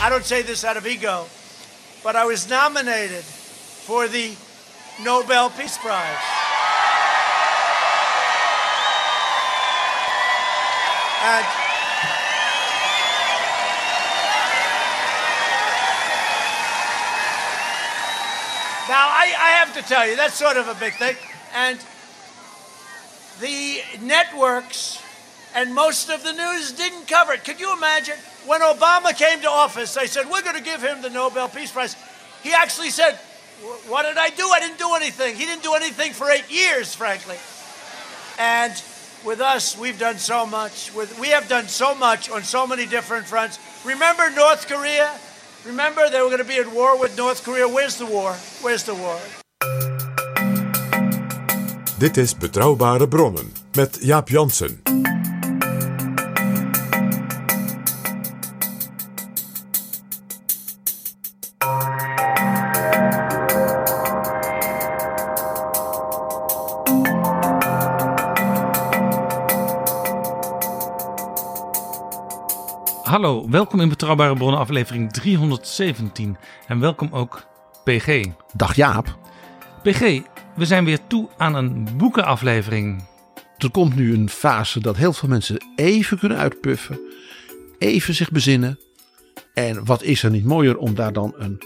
I don't say this out of ego, but I was nominated for the Nobel Peace Prize. And now I, I have to tell you, that's sort of a big thing. And the networks and most of the news didn't cover it. Could you imagine? When Obama came to office, they said, We're going to give him the Nobel Peace Prize. He actually said, What did I do? I didn't do anything. He didn't do anything for eight years, frankly. And with us, we've done so much. With, we have done so much on so many different fronts. Remember North Korea? Remember they were going to be at war with North Korea? Where's the war? Where's the war? Dit is Betrouwbare Bronnen met Jaap Jansen. Hallo, welkom in Betrouwbare Bronnen aflevering 317 en welkom ook PG. Dag Jaap. PG, we zijn weer toe aan een boekenaflevering. Er komt nu een fase dat heel veel mensen even kunnen uitpuffen. Even zich bezinnen. En wat is er niet mooier om daar dan een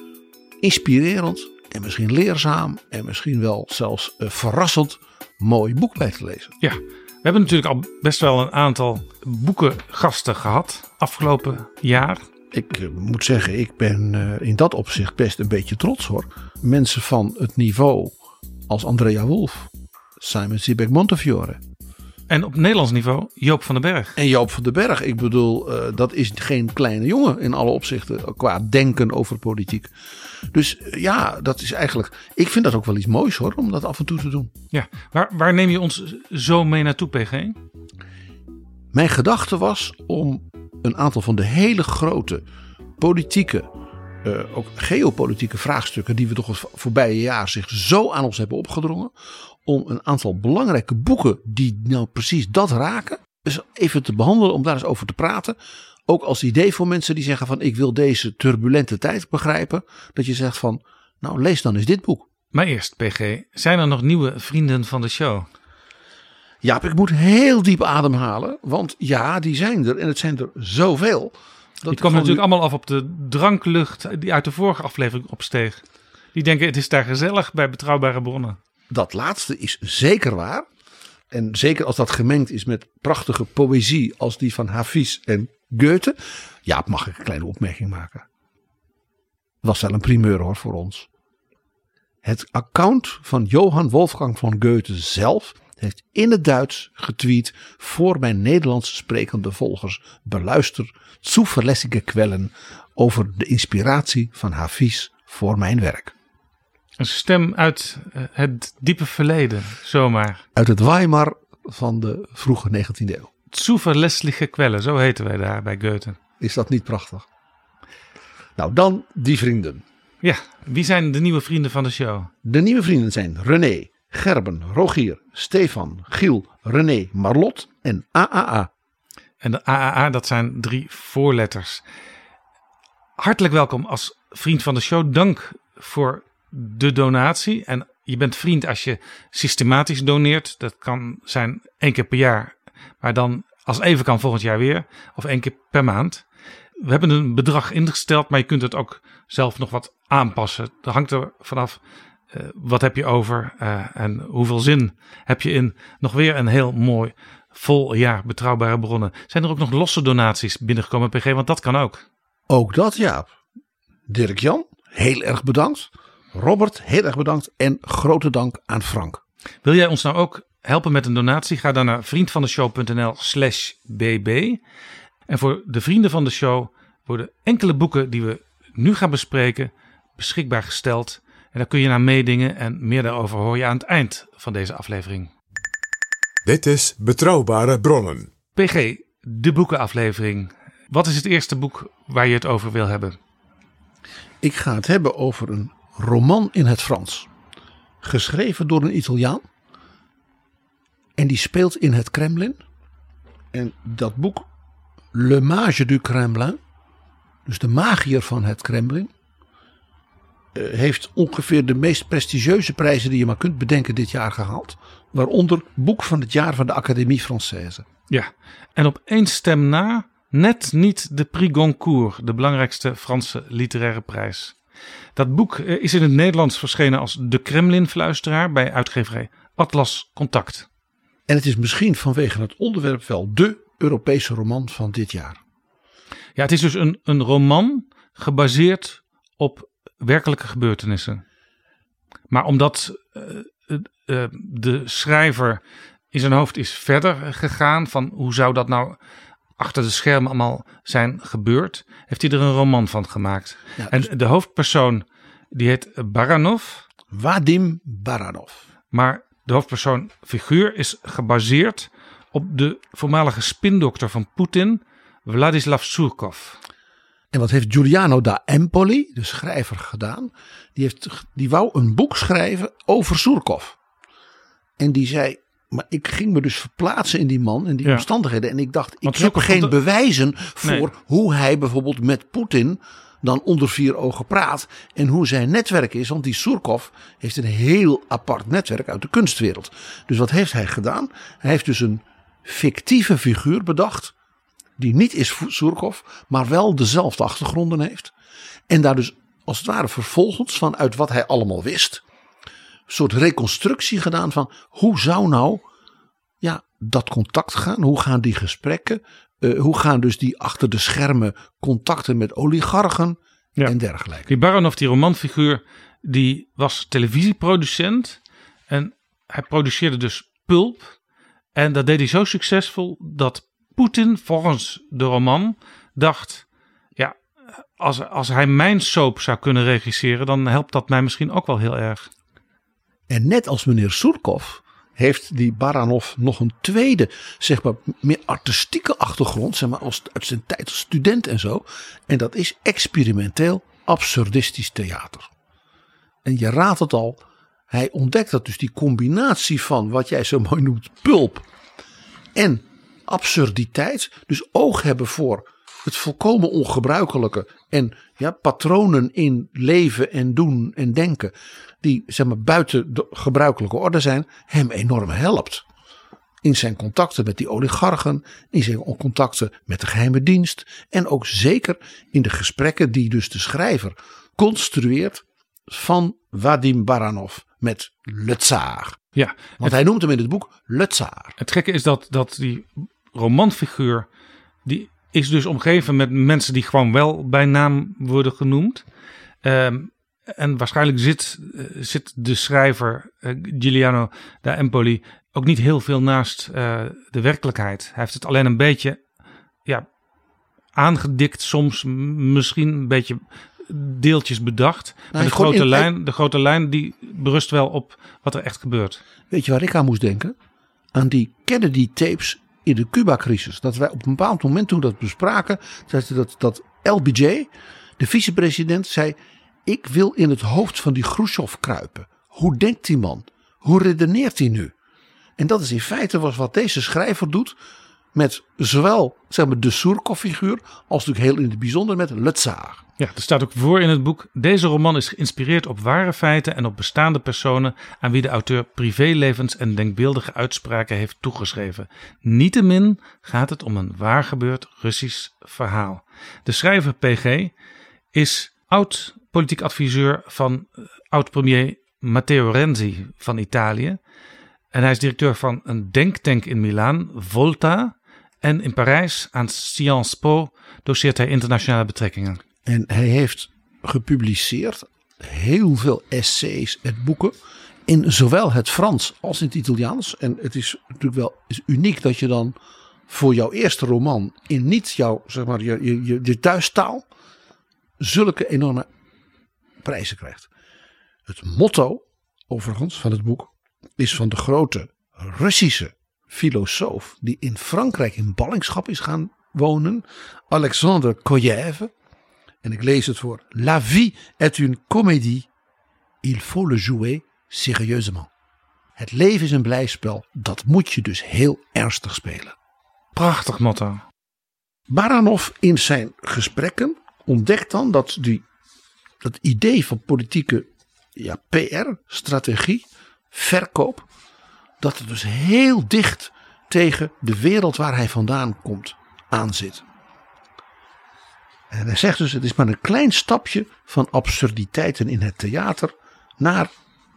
inspirerend en misschien leerzaam en misschien wel zelfs eh, verrassend mooi boek bij te lezen. Ja, we hebben natuurlijk al best wel een aantal boekengasten gehad afgelopen jaar. Ik eh, moet zeggen, ik ben eh, in dat opzicht best een beetje trots hoor. Mensen van het niveau als Andrea Wolf, Simon Sibek Montefiore En op Nederlands niveau Joop van den Berg. En Joop van den Berg, ik bedoel, eh, dat is geen kleine jongen in alle opzichten qua denken over politiek. Dus eh, ja, dat is eigenlijk, ik vind dat ook wel iets moois hoor, om dat af en toe te doen. Ja, waar, waar neem je ons zo mee naartoe, PG? Mijn gedachte was om een aantal van de hele grote politieke, eh, ook geopolitieke vraagstukken die we toch het voorbije jaar zich zo aan ons hebben opgedrongen, om een aantal belangrijke boeken die nou precies dat raken, dus even te behandelen, om daar eens over te praten. Ook als idee voor mensen die zeggen van ik wil deze turbulente tijd begrijpen, dat je zegt van nou lees dan eens dit boek. Maar eerst, PG, zijn er nog nieuwe vrienden van de show? Jaap, ik moet heel diep ademhalen, want ja, die zijn er en het zijn er zoveel. Dat ik gewoon natuurlijk allemaal af op de dranklucht die uit de vorige aflevering opsteeg. Die denken het is daar gezellig bij betrouwbare bronnen. Dat laatste is zeker waar. En zeker als dat gemengd is met prachtige poëzie als die van Hafiz en Goethe. Ja, mag ik een kleine opmerking maken? Was wel een primeur hoor voor ons. Het account van Johann Wolfgang van Goethe zelf heeft in het Duits getweet voor mijn Nederlands sprekende volgers. Beluister zuverlässige kwellen over de inspiratie van Hafiz voor mijn werk. Een stem uit eh, het diepe verleden, zomaar. Uit het Weimar van de vroege 19e eeuw. Zuverlässige kwellen, zo heten wij daar bij Goethe. Is dat niet prachtig? Nou, dan die vrienden. Ja, wie zijn de nieuwe vrienden van de show? De nieuwe vrienden zijn René, Gerben, Rogier, Stefan, Giel, René, Marlot en AAA. En de AAA, dat zijn drie voorletters. Hartelijk welkom als vriend van de show. Dank voor de donatie. En je bent vriend als je systematisch doneert. Dat kan zijn één keer per jaar. Maar dan Als even kan volgend jaar weer. Of één keer per maand. We hebben een bedrag ingesteld, maar je kunt het ook zelf nog wat aanpassen. Dat hangt er vanaf uh, wat heb je over uh, en hoeveel zin heb je in nog weer een heel mooi vol jaar betrouwbare bronnen. Zijn er ook nog losse donaties binnengekomen, PG? Want dat kan ook. Ook dat, ja. Dirk Jan, heel erg bedankt. Robert, heel erg bedankt. En grote dank aan Frank. Wil jij ons nou ook helpen met een donatie? Ga dan naar vriendvandeshow.nl slash bb. En voor de vrienden van de show worden enkele boeken die we nu gaan bespreken beschikbaar gesteld. En daar kun je naar meedingen en meer daarover hoor je aan het eind van deze aflevering. Dit is Betrouwbare Bronnen. PG, de boekenaflevering. Wat is het eerste boek waar je het over wil hebben? Ik ga het hebben over een roman in het Frans. Geschreven door een Italiaan. En die speelt in het Kremlin. En dat boek, Le Mage du Kremlin, dus de magier van het Kremlin, eh, heeft ongeveer de meest prestigieuze prijzen die je maar kunt bedenken dit jaar gehaald. Waaronder boek van het jaar van de Académie Française. Ja, en op één stem na net niet de Prix Goncourt, de belangrijkste Franse literaire prijs. Dat boek eh, is in het Nederlands verschenen als De Kremlin-fluisteraar bij uitgeverij Atlas Contact. En het is misschien vanwege het onderwerp wel de Europese roman van dit jaar. Ja, het is dus een, een roman gebaseerd op werkelijke gebeurtenissen. Maar omdat uh, uh, de schrijver in zijn hoofd is verder gegaan van hoe zou dat nou achter de schermen allemaal zijn gebeurd, heeft hij er een roman van gemaakt. Ja, dus... En de hoofdpersoon die heet Baranov. Vadim Baranov. Maar de hoofdpersoon figuur is gebaseerd op de voormalige spindokter van Poetin, Vladislav Surkov. En wat heeft Giuliano da Empoli, de schrijver, gedaan? Die, heeft, die wou een boek schrijven over Surkov. En die zei, maar ik ging me dus verplaatsen in die man, in die ja. omstandigheden. En ik dacht, ik heb geen de... bewijzen voor nee. hoe hij bijvoorbeeld met Poetin dan onder vier ogen praat. En hoe zijn netwerk is. Want die Surkov heeft een heel apart netwerk uit de kunstwereld. Dus wat heeft hij gedaan? Hij heeft dus een fictieve figuur bedacht. Die niet is Surkov, maar wel dezelfde achtergronden heeft. En daar dus als het ware vervolgens vanuit wat hij allemaal wist. Soort reconstructie gedaan van hoe zou nou ja, dat contact gaan? Hoe gaan die gesprekken? Uh, hoe gaan dus die achter de schermen contacten met oligarchen ja. en dergelijke? Die Baranov, die romanfiguur, die was televisieproducent. En hij produceerde dus pulp. En dat deed hij zo succesvol dat Poetin volgens de roman dacht... Ja, als, als hij mijn soap zou kunnen regisseren... dan helpt dat mij misschien ook wel heel erg. En net als meneer Surkov heeft die Baranov nog een tweede, zeg maar, meer artistieke achtergrond, zeg maar, als, uit zijn tijd als student en zo. En dat is experimenteel absurdistisch theater. En je raadt het al, hij ontdekt dat dus die combinatie van wat jij zo mooi noemt pulp en absurditeit, dus oog hebben voor het volkomen ongebruikelijke en ja, patronen in leven en doen en denken die zeg maar, buiten de gebruikelijke orde zijn, hem enorm helpt. In zijn contacten met die oligarchen, in zijn contacten met de geheime dienst en ook zeker in de gesprekken die dus de schrijver construeert van Vadim Baranov met Le Tsar. Ja, Want het, hij noemt hem in het boek Le Tsar. Het gekke is dat, dat die romanfiguur, die is dus omgeven met mensen die gewoon wel bij naam worden genoemd. Um, en waarschijnlijk zit, uh, zit de schrijver uh, Giuliano da Empoli ook niet heel veel naast uh, de werkelijkheid. Hij heeft het alleen een beetje ja, aangedikt, soms misschien een beetje deeltjes bedacht. Nou, maar de grote, in, lijn, de grote lijn die berust wel op wat er echt gebeurt. Weet je waar ik aan moest denken? Aan die Kennedy tapes in de Cuba-crisis. Dat wij op een bepaald moment toen dat bespraken, dat, dat LBJ, de vicepresident, zei: Ik wil in het hoofd van die Khrushchev kruipen. Hoe denkt die man? Hoe redeneert hij nu? En dat is in feite wat deze schrijver doet. Met zowel zeg maar, de Surkov-figuur als natuurlijk heel in het bijzonder met Le Tsar. Ja, er staat ook voor in het boek. Deze roman is geïnspireerd op ware feiten en op bestaande personen aan wie de auteur privélevens en denkbeeldige uitspraken heeft toegeschreven. Niettemin gaat het om een waar gebeurd Russisch verhaal. De schrijver PG is oud politiek adviseur van eh, oud-premier Matteo Renzi van Italië. En hij is directeur van een denktank in Milaan, Volta. En in Parijs aan Sciences Po doseert hij internationale betrekkingen. En hij heeft gepubliceerd heel veel essays en boeken. In zowel het Frans als in het Italiaans. En het is natuurlijk wel is uniek dat je dan voor jouw eerste roman in niet jouw, zeg maar, je, je, je, je thuistaal zulke enorme prijzen krijgt. Het motto, overigens, van het boek is van de grote Russische filosoof die in Frankrijk in ballingschap is gaan wonen, Alexandre Kojev. En ik lees het voor. La vie est une comédie. Il faut le jouer sérieusement. Het leven is een blijspel. Dat moet je dus heel ernstig spelen. Prachtig motto. Baranov in zijn gesprekken ontdekt dan dat die, dat idee van politieke ja, PR, strategie, verkoop, dat het dus heel dicht tegen de wereld waar hij vandaan komt aanzit. En hij zegt dus: het is maar een klein stapje van absurditeiten in het theater naar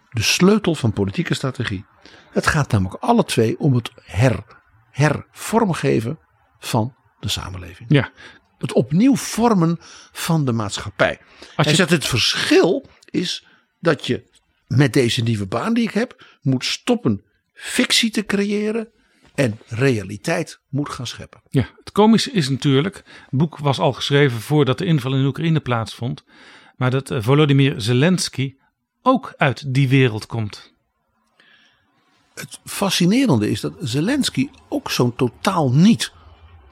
de sleutel van politieke strategie. Het gaat namelijk alle twee om het her, hervormgeven van de samenleving. Ja. Het opnieuw vormen van de maatschappij. Als Hij zegt het verschil is dat je met deze nieuwe baan die ik heb moet stoppen fictie te creëren en realiteit moet gaan scheppen. Ja, het komische is natuurlijk, het boek was al geschreven voordat de inval in Oekraïne plaatsvond, maar dat eh, Volodymyr Zelensky ook uit die wereld komt. Het fascinerende is dat Zelensky ook zo'n totaal niet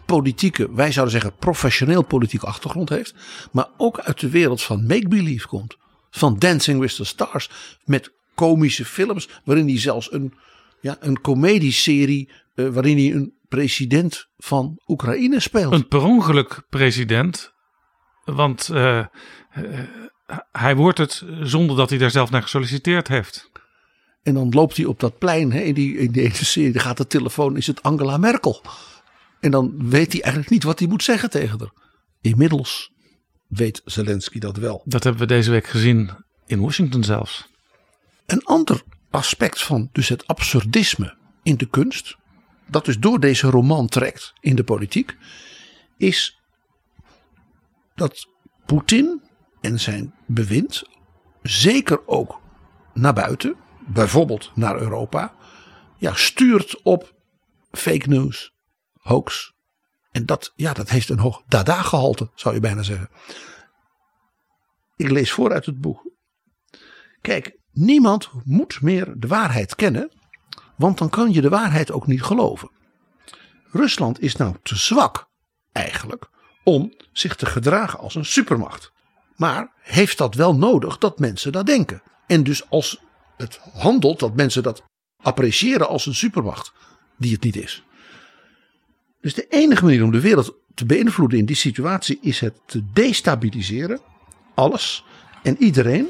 politieke, wij zouden zeggen professioneel politieke achtergrond heeft, maar ook uit de wereld van make-believe komt. Van Dancing with the Stars, met komische films, waarin hij zelfs een, ja, een comedieserie, eh, waarin hij een president van Oekraïne speelt. Een per ongeluk president, want eh, eh, hij wordt het zonder dat hij daar zelf naar gesolliciteerd heeft. En dan loopt hij op dat plein, hè, in, die, in die ene serie, dan gaat de telefoon, is het Angela Merkel. En dan weet hij eigenlijk niet wat hij moet zeggen tegen haar. Inmiddels weet Zelensky dat wel. Dat hebben we deze week gezien in Washington zelfs. Een ander aspect van dus het absurdisme in de kunst, dat dus door deze roman trekt in de politiek, is dat Poetin en zijn bewind, zeker ook naar buiten, bijvoorbeeld naar Europa, ja, stuurt op fake news, hoax. En dat, ja, dat heeft een hoog dada-gehalte, zou je bijna zeggen. Ik lees voor uit het boek. Kijk, niemand moet meer de waarheid kennen, want dan kan je de waarheid ook niet geloven. Rusland is nou te zwak, eigenlijk, om zich te gedragen als een supermacht. Maar heeft dat wel nodig dat mensen dat denken? En dus als het handelt dat mensen dat appreciëren als een supermacht, die het niet is. Dus de enige manier om de wereld te beïnvloeden in die situatie is het te destabiliseren, alles en iedereen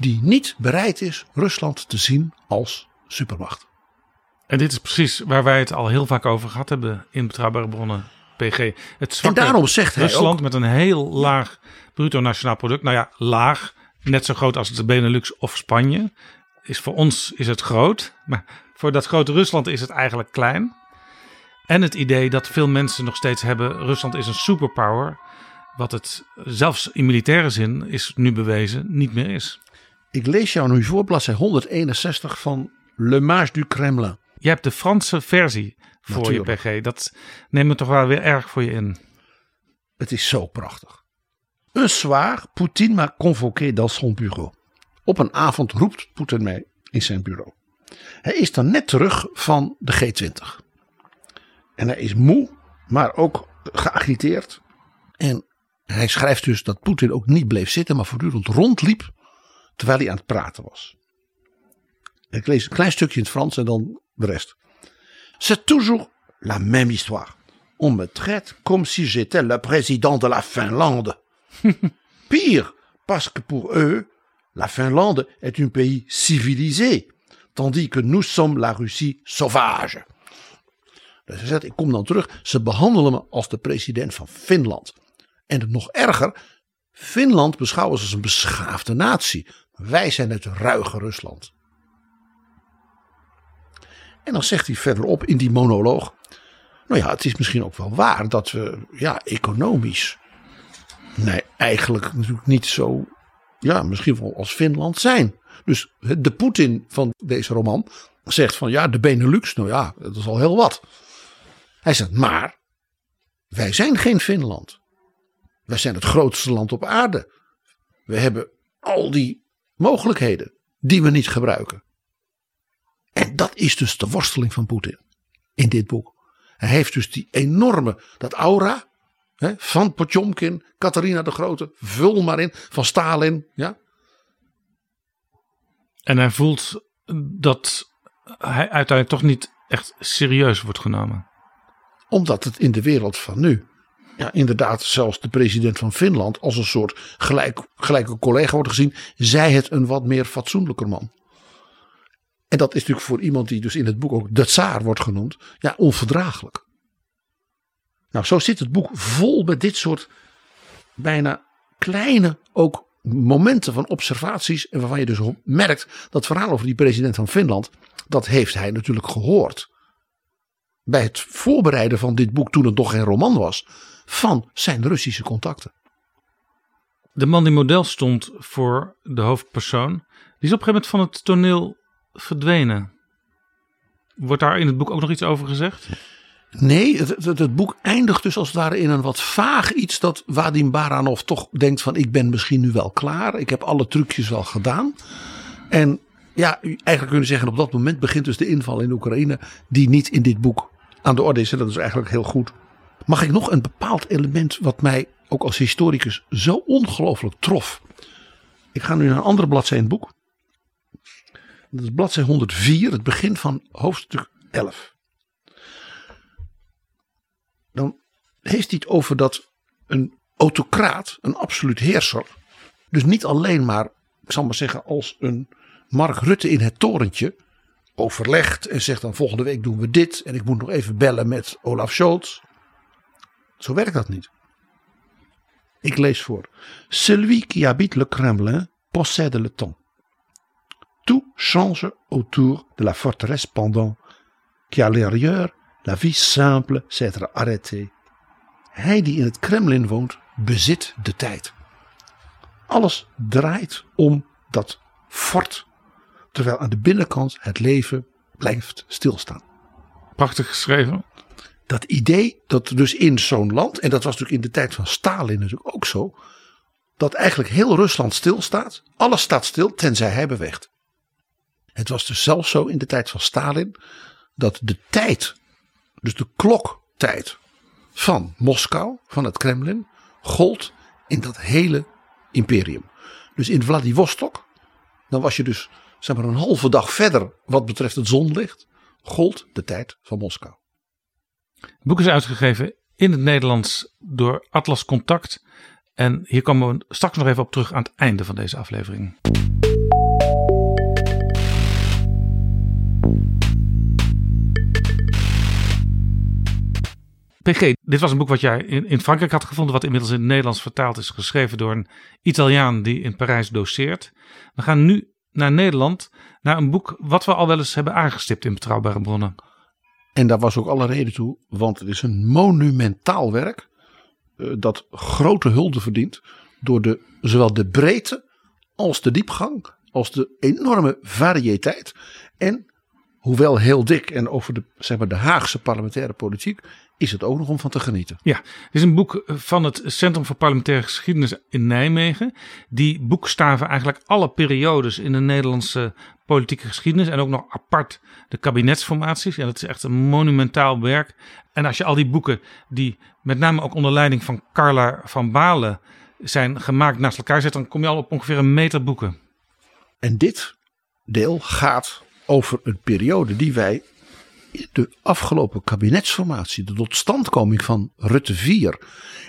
die niet bereid is Rusland te zien als supermacht. En dit is precies waar wij het al heel vaak over gehad hebben in Betrouwbare Bronnen PG. Het zwakke En daarom zegt hij Rusland ook- met een heel laag bruto nationaal product. Nou ja, laag, net zo groot als de Benelux of Spanje. Is voor ons is het groot, maar voor dat grote Rusland is het eigenlijk klein. En het idee dat veel mensen nog steeds hebben, Rusland is een superpower. Wat het zelfs in militaire zin is nu bewezen niet meer is. Ik lees jou nu voor bladzij 161 van Le Mage du Kremlin. Je hebt de Franse versie voor Natuurlijk. je PG. Dat neemt me toch wel weer erg voor je in. Het is zo prachtig. Un soir, Poutine m'a convoqué dans son bureau. Op een avond roept Poetin mij in zijn bureau. Hij is dan net terug van de G20. En hij is moe, maar ook geagiteerd. En hij schrijft dus dat Poetin ook niet bleef zitten, maar voortdurend rondliep terwijl hij aan het praten was. Ik lees een klein stukje in het Frans en dan de rest. C'est toujours la même histoire. on me traite comme si j'étais le président de la Finlande. Pire, parce que pour eux, la Finlande est un pays civilisé, tandis que nous sommes la Russie sauvage. Dus hij zegt, ik kom dan terug, ze behandelen me als de president van Finland. En nog erger, Finland beschouwen ze als een beschaafde natie. Wij zijn het ruige Rusland. En dan zegt hij verderop in die monoloog. Nou ja, het is misschien ook wel waar dat we ja, economisch. Nee, eigenlijk natuurlijk niet zo. Ja, misschien wel als Finland zijn. Dus de Poetin van deze roman zegt van ja, de Benelux, nou ja, dat is al heel wat. Hij zegt, maar wij zijn geen Finland. Wij zijn het grootste land op aarde. We hebben al die mogelijkheden die we niet gebruiken. En dat is dus de worsteling van Poetin in dit boek. Hij heeft dus die enorme, dat aura hè, van Potjomkin, Catharina de Grote, vul maar in, van Stalin. Ja. En hij voelt dat hij uiteindelijk toch niet echt serieus wordt genomen. Omdat het in de wereld van nu, ja, inderdaad, zelfs de president van Finland als een soort gelijk, gelijke collega wordt gezien, zij het een wat meer fatsoenlijker man. En dat is natuurlijk voor iemand die dus in het boek ook de tsaar wordt genoemd, ja, onverdraaglijk. Nou, zo zit het boek vol met dit soort bijna kleine ook momenten van observaties. En waarvan je dus merkt dat verhaal over die president van Finland, dat heeft hij natuurlijk gehoord. Bij het voorbereiden van dit boek, toen het nog geen roman was, van zijn Russische contacten. De man die model stond voor de hoofdpersoon, die is op een gegeven moment van het toneel verdwenen. Wordt daar in het boek ook nog iets over gezegd? Nee, het, het, het, boek eindigt dus als het ware in een wat vaag iets dat Vadim Baranov toch denkt van ik ben misschien nu wel klaar. Ik heb alle trucjes wel gedaan. En ja, eigenlijk kunnen zeggen op dat moment begint dus de inval in Oekraïne die niet in dit boek aan de orde is. En dat is eigenlijk heel goed. Mag ik nog een bepaald element wat mij ook als historicus zo ongelooflijk trof. Ik ga nu naar een andere bladzijde in het boek. Dat is bladzijde 104, het begin van hoofdstuk 11. Dan heeft hij het over dat een autocraat, een absoluut heerser, dus niet alleen maar, ik zal maar zeggen, als een Mark Rutte in het torentje overlegt en zegt dan volgende week doen we dit en ik moet nog even bellen met Olaf Scholz. Zo werkt dat niet. Ik lees voor. Celui qui habite le Kremlin possède le temps. Tout change autour de la forteresse pendant qu'à l'intérieur la vie simple s'être arrêtée. Hij die in het Kremlin woont bezit de tijd. Alles draait om dat fort, terwijl aan de binnenkant het leven blijft stilstaan. Prachtig geschreven. Dat idee dat dus in zo'n land, en dat was natuurlijk in de tijd van Stalin natuurlijk ook zo, dat eigenlijk heel Rusland stilstaat. Alles staat stil tenzij hij beweegt. Het was dus zelfs zo in de tijd van Stalin dat de tijd, dus de kloktijd van Moskou, van het Kremlin, gold in dat hele imperium. Dus in Vladivostok, dan was je dus zeg maar een halve dag verder wat betreft het zonlicht, gold de tijd van Moskou. Het boek is uitgegeven in het Nederlands door Atlas Contact. En hier komen we straks nog even op terug aan het einde van deze aflevering. PG, dit was een boek wat jij in, in Frankrijk had gevonden, wat inmiddels in het Nederlands vertaald is, geschreven door een Italiaan die in Parijs doseert. We gaan nu naar Nederland, naar een boek wat we al wel eens hebben aangestipt in betrouwbare bronnen. En daar was ook alle reden toe, want het is een monumentaal werk uh, dat grote hulde verdient door de, zowel de breedte als de diepgang, als de enorme variëteit. En hoewel heel dik en over de, zeg maar, de Haagse parlementaire politiek, is het ook nog om van te genieten. Ja, het is een boek van het Centrum voor Parlementaire Geschiedenis in Nijmegen. Die boekstaven eigenlijk alle periodes in de Nederlandse politieke geschiedenis. En ook nog apart de kabinetsformaties. Ja, dat is echt een monumentaal werk. En als je al die boeken, die met name ook onder leiding van Carla van Balen zijn gemaakt naast elkaar zet, dan kom je al op ongeveer een meter boeken. En dit deel gaat over een periode die wij de afgelopen kabinetsformatie, de totstandkoming van Rutte 4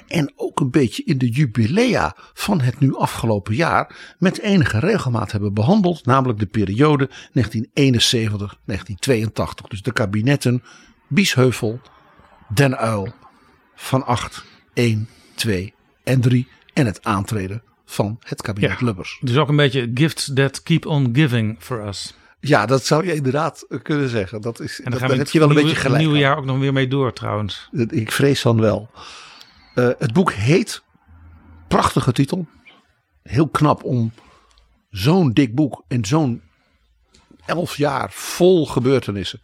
en ook een beetje in de jubilea van het nu afgelopen jaar met enige regelmaat hebben behandeld, namelijk de periode 1971-1982. Dus de kabinetten Biesheuvel, Den Uil, Van 8, 1, 2 en 3 en het aantreden van het kabinet Ja. Lubbers. Dus ook een beetje gifts that keep on giving for us. Ja, dat zou je inderdaad kunnen zeggen. Dat is, En dan dat, daar heb je wel een beetje gelijk. nieuwe aan. jaar ook nog weer mee door trouwens. Ik vrees dan wel. Eh, het boek heet, prachtige titel, heel knap om zo'n dik boek en zo'n elf jaar vol gebeurtenissen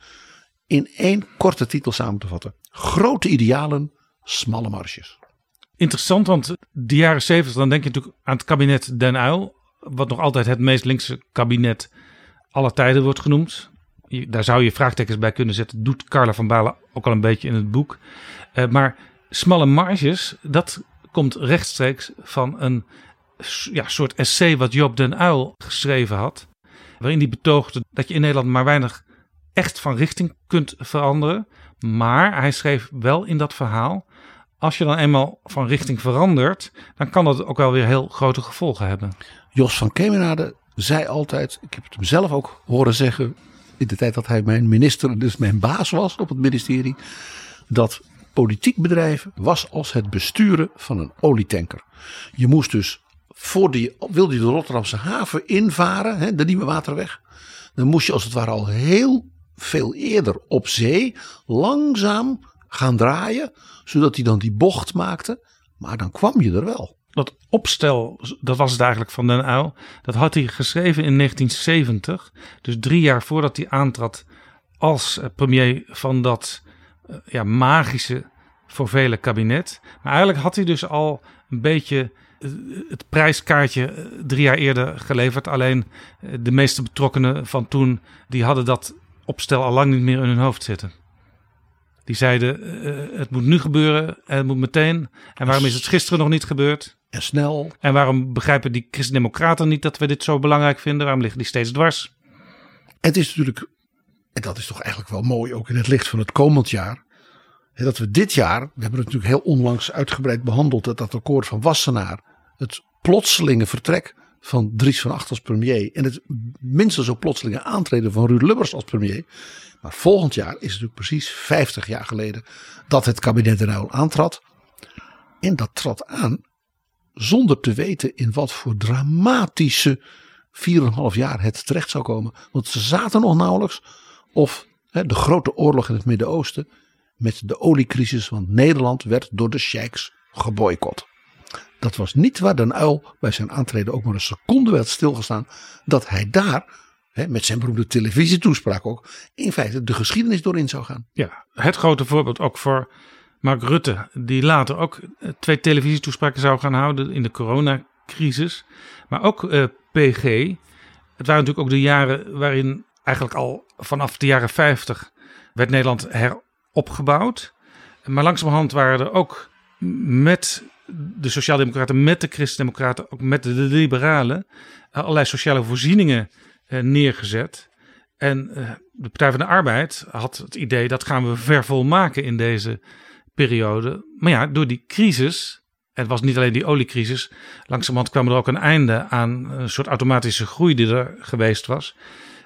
in één korte titel samen te vatten. Grote idealen, smalle marges. Interessant, want de jaren 70, dan denk je natuurlijk aan het kabinet Den Uyl. Wat nog altijd het meest linkse kabinet aller tijden wordt genoemd. Daar zou je vraagtekens bij kunnen zetten. Doet Carla van Balen ook al een beetje in het boek. Eh, maar smalle marges, dat komt rechtstreeks van een ja, soort essay wat Joop Den Uyl geschreven had. Waarin hij betoogde dat je in Nederland maar weinig echt van richting kunt veranderen. Maar hij schreef wel in dat verhaal als je dan eenmaal van richting verandert, dan kan dat ook wel weer heel grote gevolgen hebben. Jos van Kemenade zei altijd, ik heb het hem zelf ook horen zeggen in de tijd dat hij mijn minister, dus mijn baas was op het ministerie, dat politiek bedrijven was als het besturen van een olietanker. Je moest dus, voor die, wilde je de Rotterdamse haven invaren, hè, de Nieuwe Waterweg, dan moest je als het ware al heel veel eerder op zee langzaam gaan draaien, zodat hij dan die bocht maakte. Maar dan kwam je er wel. Dat opstel, dat was het eigenlijk van Den Uyl, dat had hij geschreven in 1970. Dus drie jaar voordat hij aantrad als eh, premier van dat eh, ja, magische voor vele kabinet. Maar eigenlijk had hij dus al een beetje eh, het prijskaartje drie jaar eerder geleverd. Alleen de meeste betrokkenen van toen, die hadden dat opstel al lang niet meer in hun hoofd zitten. Die zeiden, het moet nu gebeuren en het moet meteen. En waarom is het gisteren nog niet gebeurd? En snel. En waarom begrijpen die christendemocraten niet dat we dit zo belangrijk vinden? Waarom liggen die steeds dwars? Het is natuurlijk, en dat is toch eigenlijk wel mooi ook in het licht van het komend jaar. Dat we dit jaar, we hebben het natuurlijk heel onlangs uitgebreid behandeld, dat, dat akkoord van Wassenaar. Het plotselinge vertrek van Dries van Acht als premier. En het minstens zo plotselinge aantreden van Ruud Lubbers als premier. Maar volgend jaar is het natuurlijk precies 50 jaar geleden dat het kabinet Den Uyl aantrad. En dat trad aan zonder te weten in wat voor dramatische 4,5 jaar het terecht zou komen. Want ze zaten nog nauwelijks. Of hè, de grote oorlog in het Midden-Oosten met de oliecrisis. Want Nederland werd door de sheiks geboycott. Dat was niet waar Den Uyl bij zijn aantreden ook maar een seconde werd stilgestaan. Dat hij daar, met zijn beroemde televisietoespraak ook, in feite de geschiedenis doorin zou gaan. Ja, het grote voorbeeld ook voor Mark Rutte, die later ook eh, twee televisietoespraken zou gaan houden in de coronacrisis. Maar ook eh, PG. Het waren natuurlijk ook de jaren waarin eigenlijk al vanaf de jaren 50 werd Nederland heropgebouwd. Maar langzamerhand waren er ook met de Sociaaldemocraten, met de Christendemocraten, ook met de Liberalen, eh, allerlei sociale voorzieningen neergezet. En de Partij van de Arbeid had het idee dat gaan we vervolmaken in deze periode. Maar ja, door die crisis, het was niet alleen die oliecrisis, langzamerhand kwam er ook een einde aan een soort automatische groei die er geweest was.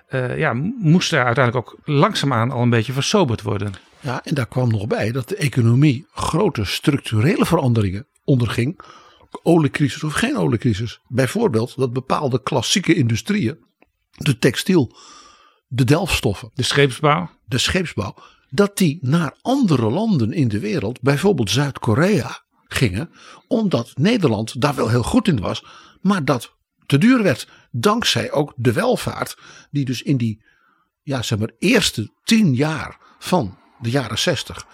Eh, ja, moest er uiteindelijk ook langzaamaan al een beetje versoberd worden. Ja, en daar kwam nog bij dat de economie grote structurele veranderingen onderging. Oliecrisis of geen oliecrisis. Bijvoorbeeld dat bepaalde klassieke industrieën, de textiel, de delfstoffen, De scheepsbouw, de scheepsbouw, dat die naar andere landen in de wereld, bijvoorbeeld Zuid-Korea, gingen. Omdat Nederland daar wel heel goed in was, maar dat te duur werd. Dankzij ook de welvaart, die dus in die ja, zeg maar, eerste tien jaar van de jaren zestig,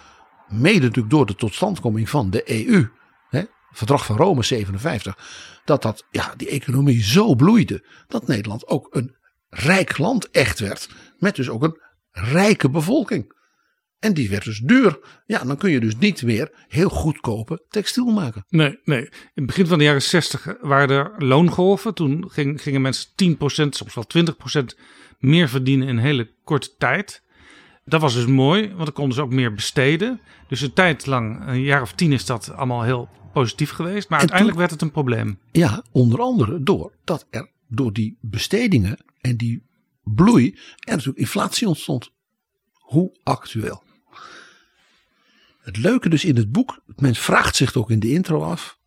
mede natuurlijk door de totstandkoming van de EU, hè, verdrag van Rome 57, dat, dat ja, die economie zo bloeide dat Nederland ook een rijk land echt werd. Met dus ook een rijke bevolking. En die werd dus duur. Ja, dan kun je dus niet meer heel goedkope textiel maken. Nee, nee. In het begin van de jaren 60 waren er loongolven. Toen ging, gingen mensen 10%, soms wel 20% meer verdienen in een hele korte tijd. Dat was dus mooi, want dan konden ze ook meer besteden. Dus een tijd lang, een jaar of tien, is dat allemaal heel positief geweest. Maar En uiteindelijk toen- werd het een probleem. Ja, onder andere door dat er door die bestedingen en die bloei er natuurlijk inflatie ontstond. Hoe actueel. Het leuke dus in het boek, men vraagt zich ook in de intro af.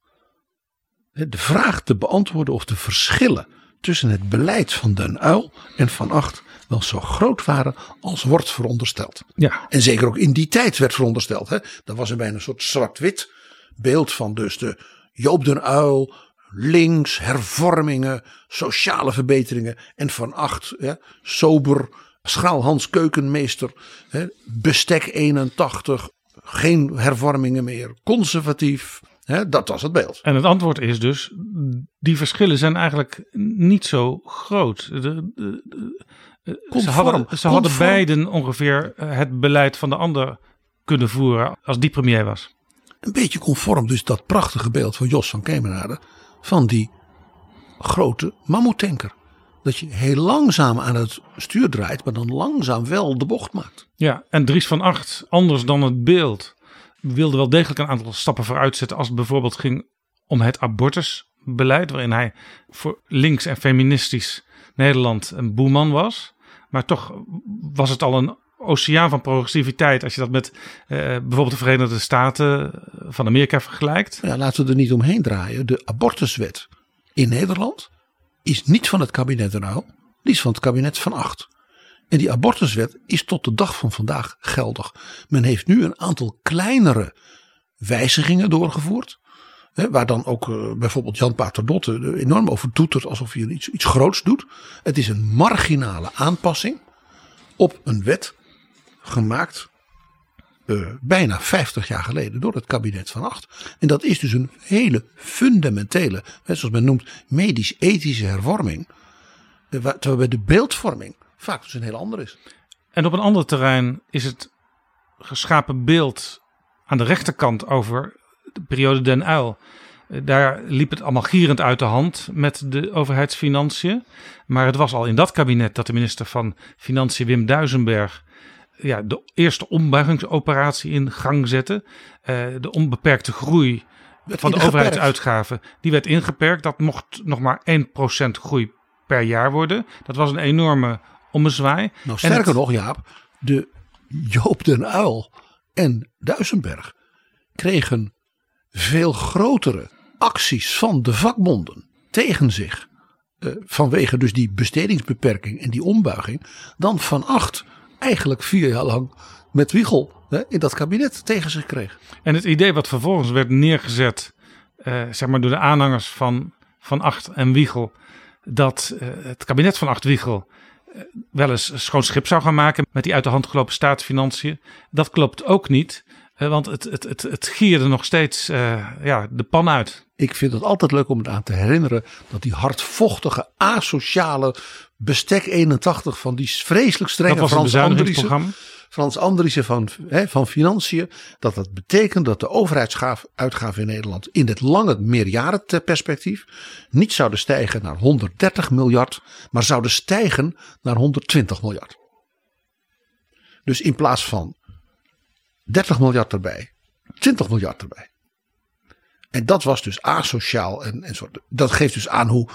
De vraag te beantwoorden of de verschillen tussen het beleid van Den Uil en Van Acht wel zo groot waren als wordt verondersteld. Ja, En zeker ook in die tijd werd verondersteld. Hè? Dat was er bijna een soort zwart-wit beeld van dus de Joop den Uil, links, hervormingen, sociale verbeteringen. En van acht, hè, sober, schraal Hans Keukenmeester, hè, bestek 81, geen hervormingen meer, conservatief. Dat was het beeld. en het antwoord is dus, die verschillen zijn eigenlijk niet zo groot. De, de- de- ze hadden, ze hadden conform. beiden ongeveer eh, het beleid van de ander kunnen voeren als die premier was. Een beetje conform dus dat prachtige beeld van Jos van Kemenade. Van die grote mammoetanker. Dat je heel langzaam aan het stuur draait, maar dan langzaam wel de bocht maakt. Ja, en Dries van Acht, anders dan het beeld, wilde wel degelijk een aantal stappen vooruit zetten. Als het bijvoorbeeld ging om het abortusbeleid, waarin hij voor links en feministisch Nederland een boeman was. Maar toch was het al een oceaan van progressiviteit als je dat met eh, bijvoorbeeld de Verenigde Staten van Amerika vergelijkt. Ja, laten we er niet omheen draaien. De abortuswet in Nederland is niet van het kabinet Uyl. Die is van het kabinet van Acht. En die abortuswet is tot de dag van vandaag geldig. Men heeft nu een aantal kleinere wijzigingen doorgevoerd. Waar dan ook eh, bijvoorbeeld Jan Paternotte er enorm over toetert alsof hij iets, iets groots doet. Het is een marginale aanpassing op een wet gemaakt eh, bijna 50 jaar geleden door het kabinet van Acht. En dat is dus een hele fundamentele, zoals men noemt, medisch-ethische hervorming. Eh, Terwijl bij de beeldvorming vaak dus een heel ander is. En op een ander terrein is het geschapen beeld aan de rechterkant over de periode Den Uyl. Eh, Daar liep het allemaal gierend uit de hand met de overheidsfinanciën. Maar het was al in dat kabinet dat de minister van Financiën Wim Duisenberg ja, de eerste ombuigingsoperatie in gang zette. Eh, de onbeperkte groei Werd van de overheidsuitgaven, die werd ingeperkt. Dat mocht nog maar 1% groei per jaar worden. Dat was een enorme ommezwaai. Nou, sterker het- nog, Jaap, de Joop den Uil en Duisenberg kregen veel grotere acties van de vakbonden tegen zich. eh, vanwege dus die bestedingsbeperking en die ombuiging. dan Van Acht eigenlijk vier jaar lang met Wiegel hè, in dat kabinet tegen zich kreeg. En het idee wat vervolgens werd neergezet, eh, zeg maar door de aanhangers van Van Acht en Wiegel, dat eh, het kabinet van Acht Wiegel eh, wel eens schoon schip zou gaan maken met die uit de hand gelopen staatsfinanciën, dat klopt ook niet, want het, het, het, het gierde nog steeds ja, de pan uit. Ik vind het altijd leuk om het aan te herinneren dat die hardvochtige, asociale bestek 81 van die vreselijk strenge Dat was het Frans Andriessen. Frans Andriessen van, hè, van Financiën. Dat dat betekent dat de overheidsuitgaven in Nederland in het lange meerjarenperspectief niet zouden stijgen naar 130 miljard, maar zouden stijgen naar 120 miljard. Dus in plaats van 30 miljard erbij, 20 miljard erbij. En dat was dus asociaal en, en soort, dat geeft dus aan hoe,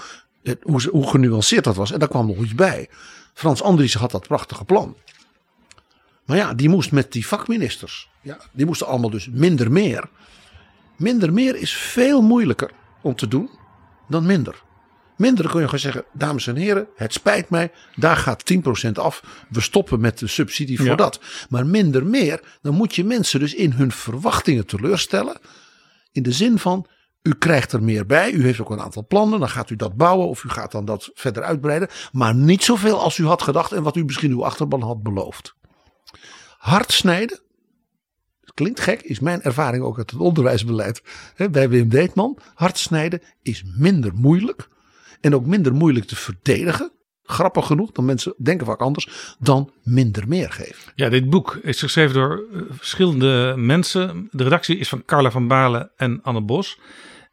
het- hoe, genuanceerd dat was. En daar kwam nog iets bij. Frans Andriessen had dat prachtige plan. Maar ja, die moest met die vakministers. Ja, die moesten allemaal dus minder meer. Minder meer is veel moeilijker om te doen dan minder. Minder kun je gewoon zeggen, dames en heren, het spijt mij, daar gaat 10% af. We stoppen met de subsidie voor Ja. dat. Maar minder meer, dan moet je mensen dus in hun verwachtingen teleurstellen. In de zin van, u krijgt er meer bij, u heeft ook een aantal plannen, dan gaat u dat bouwen of u gaat dan dat verder uitbreiden. Maar niet zoveel als u had gedacht en wat u misschien uw achterban had beloofd. Hard snijden, klinkt gek, is mijn ervaring ook uit het onderwijsbeleid hè, bij Wim Deetman. Hard snijden is minder moeilijk en ook minder moeilijk te verdedigen. Grappig genoeg, dan mensen denken vaak anders, dan minder meer geven. Ja, dit boek is geschreven door eh, verschillende mensen. De redactie is van Carla van Balen en Anne Bos.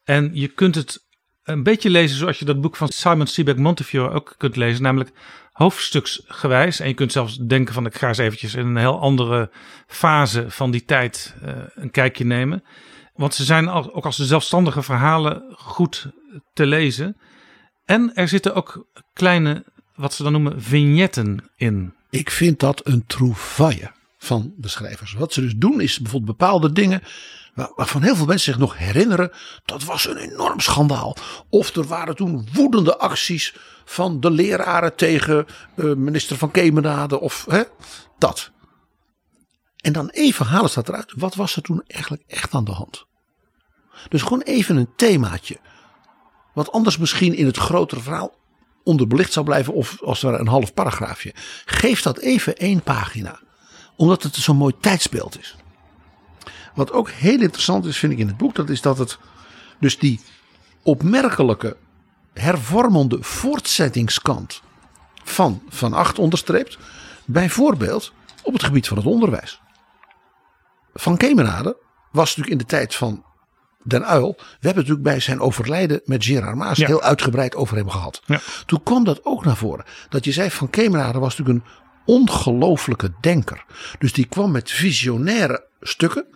En je kunt het een beetje lezen zoals je dat boek van Simon Sebag Montefiore ook kunt lezen. Namelijk hoofdstuksgewijs. En je kunt zelfs denken van ik ga eens eventjes in een heel andere fase van die tijd uh, een kijkje nemen. Want ze zijn ook als de zelfstandige verhalen goed te lezen. En er zitten ook kleine, wat ze dan noemen, vignetten in. Ik vind dat een trouvaille van de schrijvers. Wat ze dus doen is bijvoorbeeld bepaalde dingen waarvan heel veel mensen zich nog herinneren. Dat was een enorm schandaal. Of er waren toen woedende acties van de leraren tegen uh, minister van Kemenade of hè, dat. En dan even halen ze dat eruit. Wat was er toen eigenlijk echt aan de hand? Dus gewoon even een themaatje. Wat anders misschien in het grotere verhaal onderbelicht zou blijven of als er een half paragraafje. Geef dat even één pagina. Omdat het zo'n mooi tijdsbeeld is. Wat ook heel interessant is vind ik in het boek. Dat is dat het dus die opmerkelijke hervormende voortzettingskant van Van Acht onderstreept. Bijvoorbeeld op het gebied van het onderwijs. Van Kemenade was natuurlijk in de tijd van Den Uil. We hebben natuurlijk bij zijn overlijden met Gerard Maas heel uitgebreid over hem gehad. Ja. Toen kwam dat ook naar voren. Dat je zei van Kemenade was natuurlijk een ongelooflijke denker. Dus die kwam met visionaire stukken.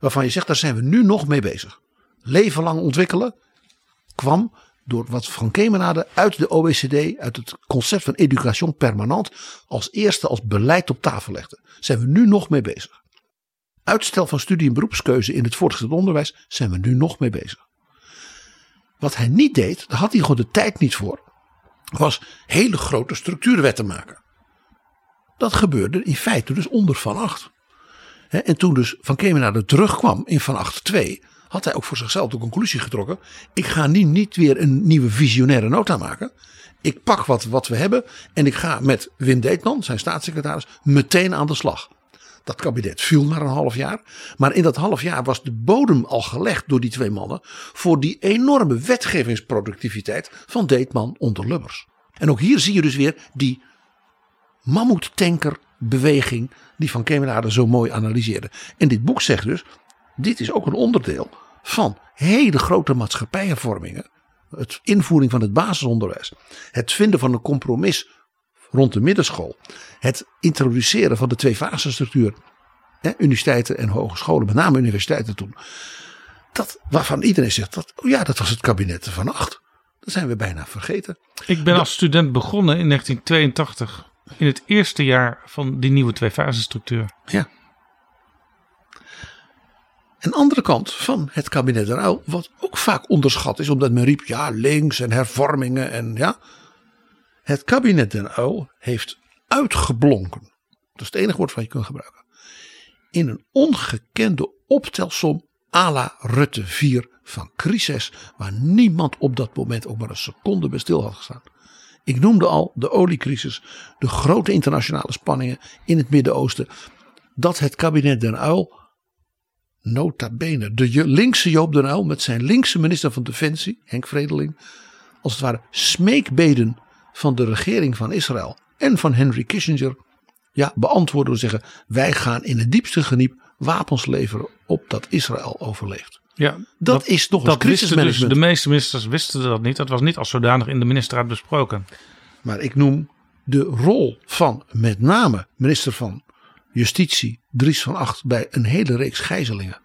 Waarvan je zegt daar zijn we nu nog mee bezig. Leven lang ontwikkelen kwam door wat Van Kemenade uit de OECD, uit het concept van education permanent, als eerste als beleid op tafel legde. Zijn we nu nog mee bezig. Uitstel van studie en beroepskeuze in het voortgezet onderwijs zijn we nu nog mee bezig. Wat hij niet deed, daar had hij gewoon de tijd niet voor, was hele grote structuurwetten maken. Dat gebeurde in feite dus onder Van Acht. En toen dus Van Kemenade terugkwam in Van Acht 2, had hij ook voor zichzelf de conclusie getrokken. Ik ga niet, niet weer een nieuwe visionaire nota maken. Ik pak wat, wat we hebben en ik ga met Wim Deetman, zijn staatssecretaris, meteen aan de slag. Dat kabinet viel na een half jaar. Maar in dat half jaar was de bodem al gelegd door die twee mannen. voor die enorme wetgevingsproductiviteit van Deetman onder Lubbers. En ook hier zie je dus weer die mammoetankerbeweging. Die Van Kemenade zo mooi analyseerde. En dit boek zegt dus. dit is ook een onderdeel van hele grote maatschappijhervormingen. Het invoering van het basisonderwijs. Het vinden van een compromis rond de middenschool. Het introduceren van de twee fasenstructuur. universiteiten en hogescholen, met name universiteiten toen. Dat, waarvan iedereen zegt, dat, oh ja, dat was het kabinet van acht. Dat zijn we bijna vergeten. Ik ben als student begonnen in 1982. In het eerste jaar van die nieuwe twee fasenstructuur. Ja. Een andere kant van het kabinet Ruil, wat ook vaak onderschat is, omdat men riep, ja, links en hervormingen en ja. Het kabinet Den Uyl heeft uitgeblonken. Dat is het enige woord wat je kunt gebruiken. In een ongekende optelsom à la Rutte 4 van crisis. Waar niemand op dat moment ook maar een seconde bij stil had gestaan. Ik noemde al de oliecrisis. De grote internationale spanningen in het Midden-Oosten. Dat het kabinet Den Uyl nota bene de linkse Joop den Uyl met zijn linkse minister van Defensie Henk Vredeling als het ware smeekbeden van de regering van Israël en van Henry Kissinger ja, beantwoorden door te zeggen: wij gaan in het diepste geniep wapens leveren op dat Israël overleeft. Ja, dat, dat is nog dat crisismanagement. Dus, de meeste ministers wisten dat niet. Dat was niet als zodanig in de ministerraad besproken. Maar ik noem de rol van met name minister van Justitie Dries van Acht bij een hele reeks gijzelingen.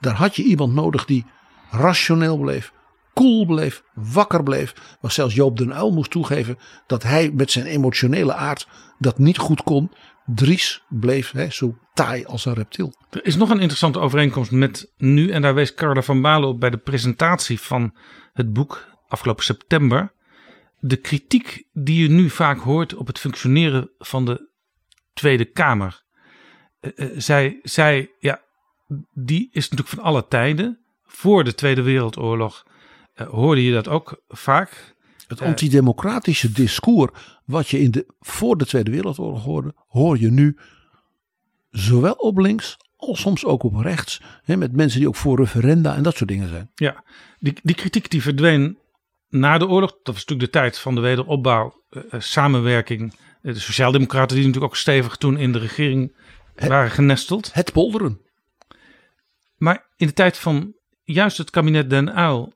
Daar had je iemand nodig die rationeel bleef, koel bleef, wakker bleef. Was zelfs Joop den Uyl moest toegeven dat hij met zijn emotionele aard dat niet goed kon. Dries bleef hè, zo taai als een reptiel. Er is nog een interessante overeenkomst met nu. En daar wees Carla van Balen op bij de presentatie van het boek afgelopen september. De kritiek die je nu vaak hoort op het functioneren van de Tweede Kamer. Uh, uh, zij, zij, ja, die is natuurlijk van alle tijden. Voor de Tweede Wereldoorlog uh, hoorde je dat ook vaak. Het antidemocratische discours wat je in de, voor de Tweede Wereldoorlog hoorde, hoor je nu zowel op links als soms ook op rechts. Hè, met mensen die ook voor referenda en dat soort dingen zijn. Ja, die, die kritiek die verdween na de oorlog. Dat was natuurlijk de tijd van de wederopbouw, uh, samenwerking. De Sociaaldemocraten die natuurlijk ook stevig toen in de regering het, waren genesteld. Het polderen. Maar in de tijd van juist het kabinet Den Uyl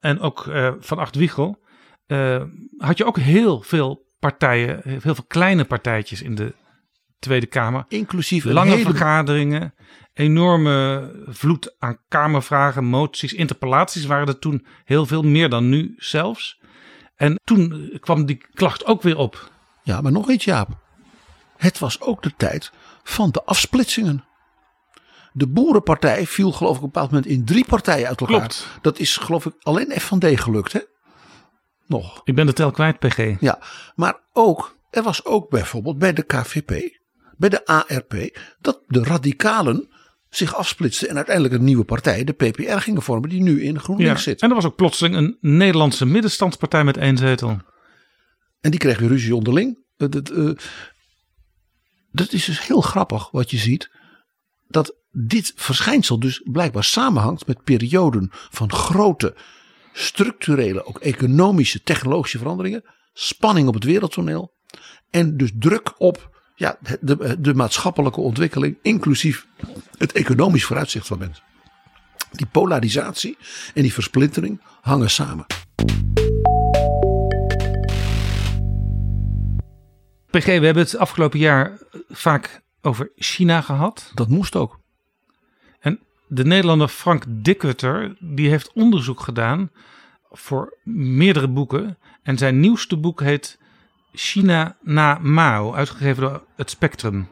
en ook uh, van Acht Wiegel uh, had je ook heel veel partijen, heel veel kleine partijtjes in de Tweede Kamer. Inclusief lange hele- vergaderingen, enorme vloed aan Kamervragen, moties, interpellaties waren er toen heel veel, meer dan nu zelfs. En toen kwam die klacht ook weer op. Ja, maar nog iets Jaap. Het was ook de tijd van de afsplitsingen. De boerenpartij viel geloof ik op een bepaald moment in drie partijen uit elkaar. Klopt. Dat is geloof ik alleen FVD gelukt hè? Nog. Ik ben de tel kwijt, PG. Ja, maar ook, er was ook bijvoorbeeld bij de KVP, bij de ARP, dat de radicalen zich afsplitsten en uiteindelijk een nieuwe partij, de PPR, gingen vormen, die nu in GroenLinks zit. En er was ook plotseling een Nederlandse middenstandspartij met één zetel. En die kreeg weer ruzie onderling. Eh, Dat, eh, dat is dus heel grappig wat je ziet. Dat dit verschijnsel dus blijkbaar samenhangt met perioden van grote structurele, ook economische, technologische veranderingen. Spanning op het wereldtoneel. En dus druk op ja, de, de maatschappelijke ontwikkeling, inclusief het economisch vooruitzicht van mensen. Die polarisatie en die versplintering hangen samen. PG, we hebben het afgelopen jaar vaak over China gehad. Dat moest ook. De Nederlander Frank Dikwetter, die heeft onderzoek gedaan voor meerdere boeken. En zijn nieuwste boek heet China na Mao, uitgegeven door het Spectrum.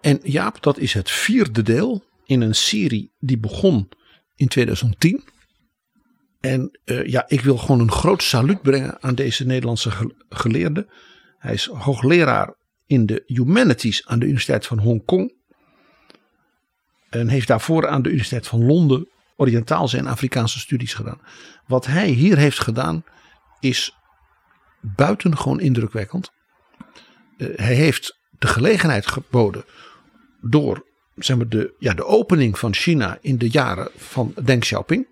En Jaap, dat is het vierde deel in een serie die begon in 2010. En eh, ja, ik wil gewoon een groot saluut brengen aan deze Nederlandse ge- geleerde. Hij is hoogleraar in de humanities aan de Universiteit van Hongkong. En heeft daarvoor aan de Universiteit van Londen Oriëntaalse en Afrikaanse studies gedaan. Wat hij hier heeft gedaan is buitengewoon indrukwekkend. Eh, hij heeft de gelegenheid geboden door zeg maar, de, ja, de opening van China in de jaren van Deng Xiaoping.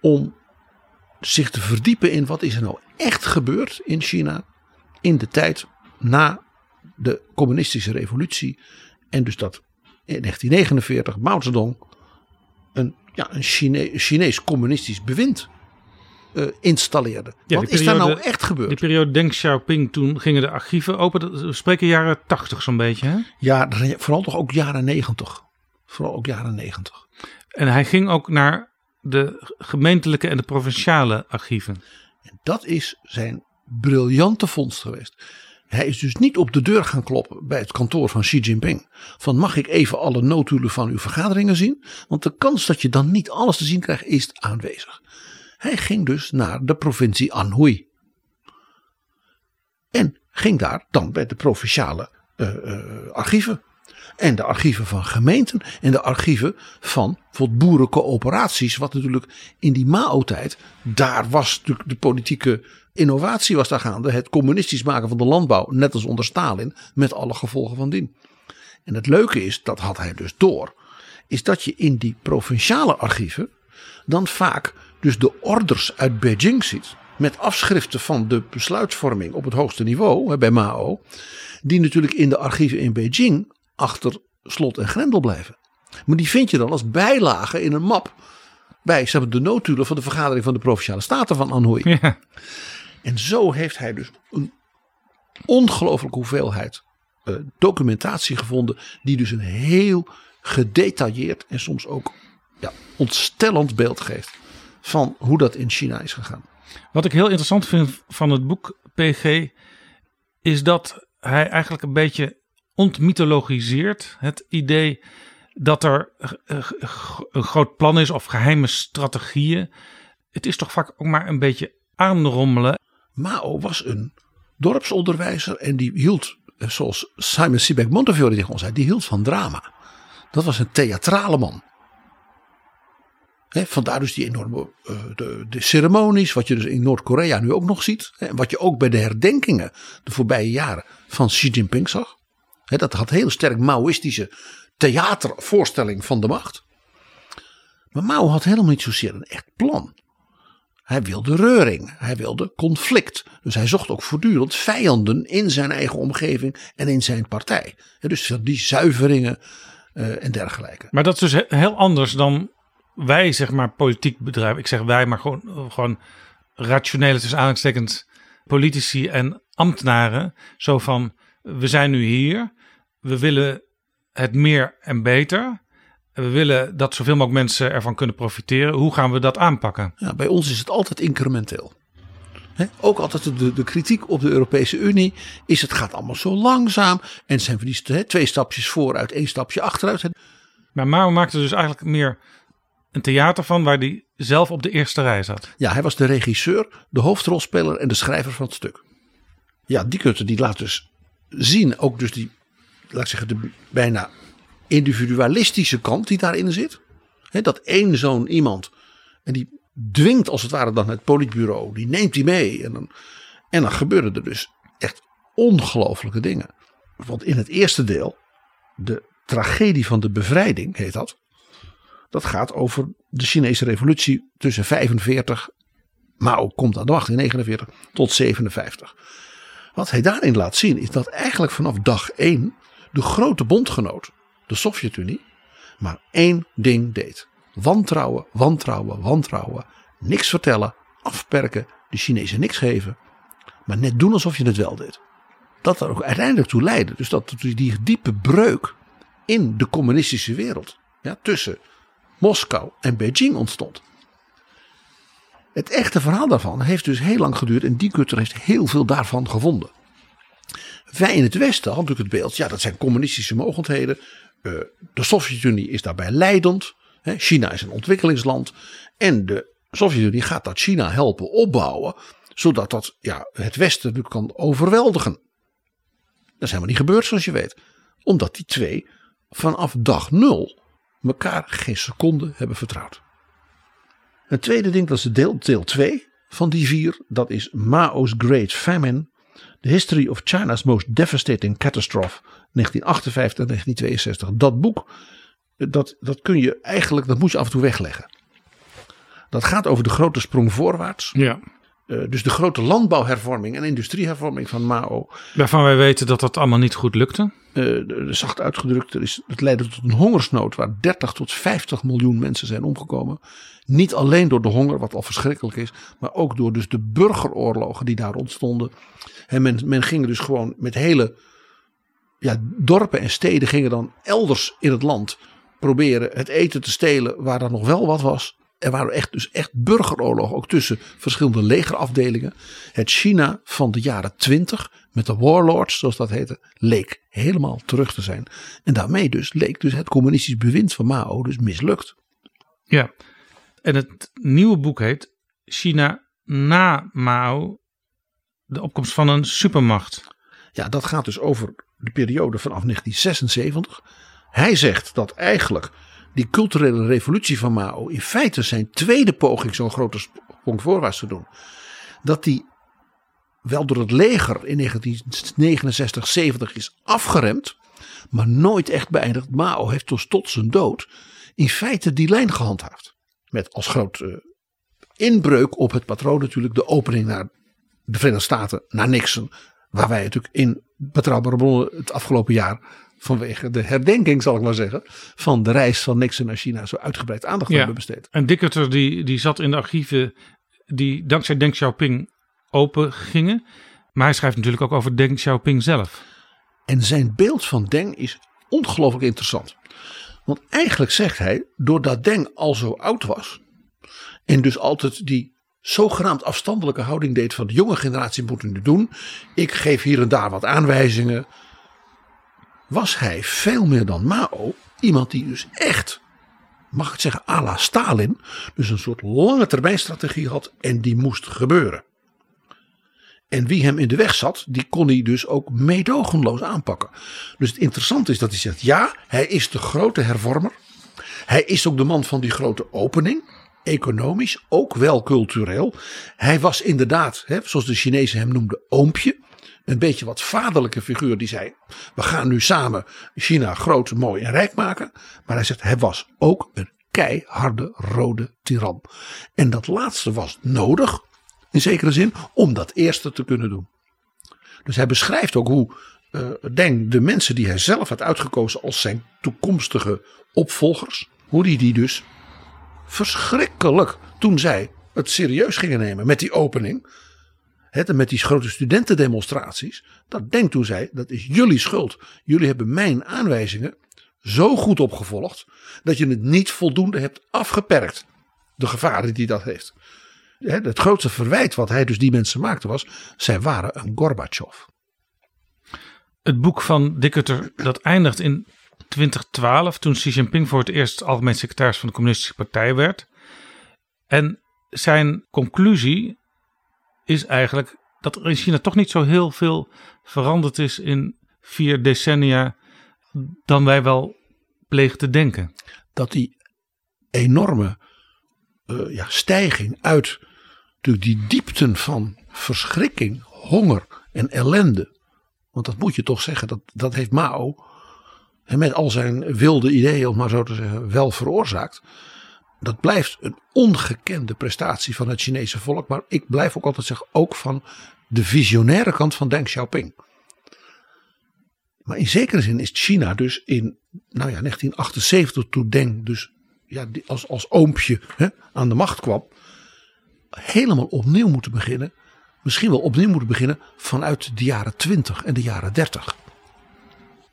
Om zich te verdiepen in wat is er nou echt gebeurd in China in de tijd na de communistische revolutie. En dus dat in 1949 Mao Zedong een, ja, een Chine- Chinees communistisch bewind eh, installeerde. Ja, wat is daar nou echt gebeurd? Die periode Deng Xiaoping, toen gingen de archieven open. Dat- We spreken jaren 80 zo'n beetje. Hè? Ja, vooral toch ook jaren negentig. Vooral ook jaren negentig. En hij ging ook naar de gemeentelijke en de provinciale archieven. En dat is zijn briljante vondst geweest. Hij is dus niet op de deur gaan kloppen bij het kantoor van Xi Jinping. Van mag ik even alle notulen van uw vergaderingen zien? Want de kans dat je dan niet alles te zien krijgt is aanwezig. Hij ging dus naar de provincie Anhui. En ging daar dan bij de provinciale eh, eh, archieven. En de archieven van gemeenten en de archieven van bijvoorbeeld boerencoöperaties. Wat natuurlijk in die Mao-tijd, daar was natuurlijk de politieke innovatie was daar gaande. Het communistisch maken van de landbouw, net als onder Stalin, met alle gevolgen van dien. En het leuke is, dat had hij dus door, is dat je in die provinciale archieven dan vaak dus de orders uit Beijing ziet. Met afschriften van de besluitvorming op het hoogste niveau bij Mao. Die natuurlijk in de archieven in Beijing achter slot en grendel blijven. Maar die vind je dan als bijlage in een map. Bij zeg de notulen van de vergadering van de Provinciale Staten van Anhui. Ja. En zo heeft hij dus een ongelooflijke hoeveelheid eh, documentatie gevonden. Die dus een heel gedetailleerd en soms ook ja, ontstellend beeld geeft. Van hoe dat in China is gegaan. Wat ik heel interessant vind van het boek PG is dat hij eigenlijk een beetje ontmythologiseert het idee dat er eh, g- een groot plan is of geheime strategieën. Het is toch vaak ook maar een beetje aanrommelen. Mao was een dorpsonderwijzer en die hield, eh, zoals Simon Sebag Montefiore tegen ons zei, die hield van drama. Dat was een theatrale man. Vandaar dus die enorme eh, de, de ceremonies, wat je dus in Noord-Korea nu ook nog ziet. En wat je ook bij de herdenkingen de voorbije jaren van Xi Jinping zag. Dat had heel sterk Maoïstische theatervoorstelling van de macht. Maar Mao had helemaal niet zozeer een echt plan. Hij wilde reuring, hij wilde conflict. Dus hij zocht ook voortdurend vijanden in zijn eigen omgeving en in zijn partij. Dus die zuiveringen eh, en dergelijke. Maar dat is dus he- heel anders dan wij, zeg maar, politiek bedrijven. Ik zeg wij, maar gewoon, gewoon rationele, tussen aanhalingstekens, politici en ambtenaren. Zo van, we zijn nu hier. We willen het meer en beter. We willen dat zoveel mogelijk mensen ervan kunnen profiteren. Hoe gaan we dat aanpakken? Ja, bij ons is het altijd incrementeel. He, ook altijd de, de, kritiek op de Europese Unie is het gaat allemaal zo langzaam. En zijn we die twee stapjes vooruit, één stapje achteruit. Maar Mao maakte dus eigenlijk meer een theater van waar hij zelf op de eerste rij zat. Ja, hij was de regisseur, de hoofdrolspeler en de schrijver van het stuk. Ja, die Kutte die laat dus zien, ook dus die, laat ik zeggen, de bijna individualistische kant die daarin zit. dat één zo'n iemand, en die dwingt als het ware dan het politbureau, die neemt die mee. En dan, en dan gebeuren er dus echt ongelooflijke dingen. Want in het eerste deel, de tragedie van de bevrijding heet dat. Dat gaat over de Chinese revolutie tussen 45, Mao komt aan de macht in 49 tot 57. Wat hij daarin laat zien is dat eigenlijk vanaf dag 1 de grote bondgenoot, de Sovjet-Unie, maar één ding deed. Wantrouwen, wantrouwen, wantrouwen. Niks vertellen, afperken, de Chinezen niks geven. Maar net doen alsof je het wel deed. Dat er ook uiteindelijk toe leidde. Dus dat die diepe breuk in de communistische wereld. Ja, tussen Moskou en Beijing ontstond. Het echte verhaal daarvan heeft dus heel lang geduurd en die Kutter heeft heel veel daarvan gevonden. Wij in het Westen hadden natuurlijk het beeld, ja dat zijn communistische mogendheden. Uh, de Sovjet-Unie is daarbij leidend. China is een ontwikkelingsland. En de Sovjet-Unie gaat dat China helpen opbouwen. Zodat dat ja, het Westen kan overweldigen. Dat is helemaal niet gebeurd zoals je weet. Omdat die twee vanaf dag nul elkaar geen seconde hebben vertrouwd. Het tweede ding, dat is deel, deel 2 van die vier. Dat is Mao's Great Famine. The History of China's Most Devastating Catastrophe. 1958 en 1962. Dat boek, dat, dat kun je eigenlijk, dat moet je af en toe wegleggen. Dat gaat over de grote sprong voorwaarts. Ja. Uh, dus de grote landbouwhervorming en industriehervorming van Mao. Waarvan wij weten dat dat allemaal niet goed lukte. Uh, zacht uitgedrukt, er is, het leidde tot een hongersnood waar 30 tot 50 miljoen mensen zijn omgekomen. Niet alleen door de honger, wat al verschrikkelijk is, maar ook door dus de burgeroorlogen die daar ontstonden. En men, men ging dus gewoon met hele ja, dorpen en steden gingen dan elders in het land proberen het eten te stelen waar er nog wel wat was. Er waren echt, dus echt burgeroorlogen, ook tussen verschillende legerafdelingen. Het China van de jaren twintig, met de warlords, zoals dat heette, leek helemaal terug te zijn. En daarmee dus leek dus het communistisch bewind van Mao dus mislukt. Ja, en het nieuwe boek heet China na Mao, de opkomst van een supermacht. Ja, dat gaat dus over de periode vanaf 1976. Hij zegt dat eigenlijk die culturele revolutie van Mao in feite zijn tweede poging zo'n grote sprong voorwaarts te doen. Dat die wel door het leger in 1969, 70 is afgeremd, maar nooit echt beëindigd. Mao heeft dus tot zijn dood in feite die lijn gehandhaafd. Met als grote uh, inbreuk op het patroon natuurlijk de opening naar de Verenigde Staten, naar Nixon. Waar wij natuurlijk in betrouwbare bronnen het afgelopen jaar vanwege de herdenking, zal ik maar zeggen, van de reis van Nixon naar China zo uitgebreid aandacht ja. hebben besteed. En Dickerter die, die zat in de archieven die dankzij Deng Xiaoping open gingen. Maar hij schrijft natuurlijk ook over Deng Xiaoping zelf. En zijn beeld van Deng is ongelooflijk interessant. Want eigenlijk zegt hij, doordat Deng al zo oud was. En dus altijd die zogenaamd afstandelijke houding deed van de jonge generatie moeten nu doen. Ik geef hier en daar wat aanwijzingen was hij veel meer dan Mao iemand die dus echt, mag ik zeggen, à la Stalin, dus een soort lange termijn strategie had en die moest gebeuren. En wie hem in de weg zat, die kon hij dus ook meedogenloos aanpakken. Dus het interessante is dat hij zegt, ja, hij is de grote hervormer. Hij is ook de man van die grote opening. Economisch, ook wel cultureel. Hij was inderdaad, hè, zoals de Chinezen hem noemden, oompje een beetje wat vaderlijke figuur die zei: We gaan nu samen China groot, mooi en rijk maken. Maar hij zegt: Hij was ook een keiharde rode tiran. En dat laatste was nodig, in zekere zin, om dat eerste te kunnen doen. Dus hij beschrijft ook hoe uh, Deng de mensen die hij zelf had uitgekozen als zijn toekomstige opvolgers, hoe die die dus verschrikkelijk toen zij het serieus gingen nemen met die opening Het, en met die grote studentendemonstraties. Dat Deng toen zei, dat is jullie schuld. Jullie hebben mijn aanwijzingen zo goed opgevolgd. Dat je het niet voldoende hebt afgeperkt. De gevaren die dat heeft. Het grootste verwijt wat hij dus die mensen maakte was. Zij waren een Gorbachev. Het boek van Dickerter dat eindigt in 2012. Toen Xi Jinping voor het eerst algemeen secretaris van de Communistische Partij werd. En zijn conclusie is eigenlijk dat er in China toch niet zo heel veel veranderd is in vier decennia dan wij wel plegen te denken. Dat die enorme uh, ja, stijging uit die diepten van verschrikking, honger en ellende. Want dat moet je toch zeggen, dat, dat heeft Mao met al zijn wilde ideeën, om maar zo te zeggen, wel veroorzaakt. Dat blijft een ongekende prestatie van het Chinese volk. Maar ik blijf ook altijd zeggen, ook van de visionaire kant van Deng Xiaoping. Maar in zekere zin is China dus in nou ja, 1978 toen Deng dus ja, als, als oompje hè, aan de macht kwam. Helemaal opnieuw moeten beginnen. Misschien wel opnieuw moeten beginnen vanuit de jaren 20 en de jaren 30.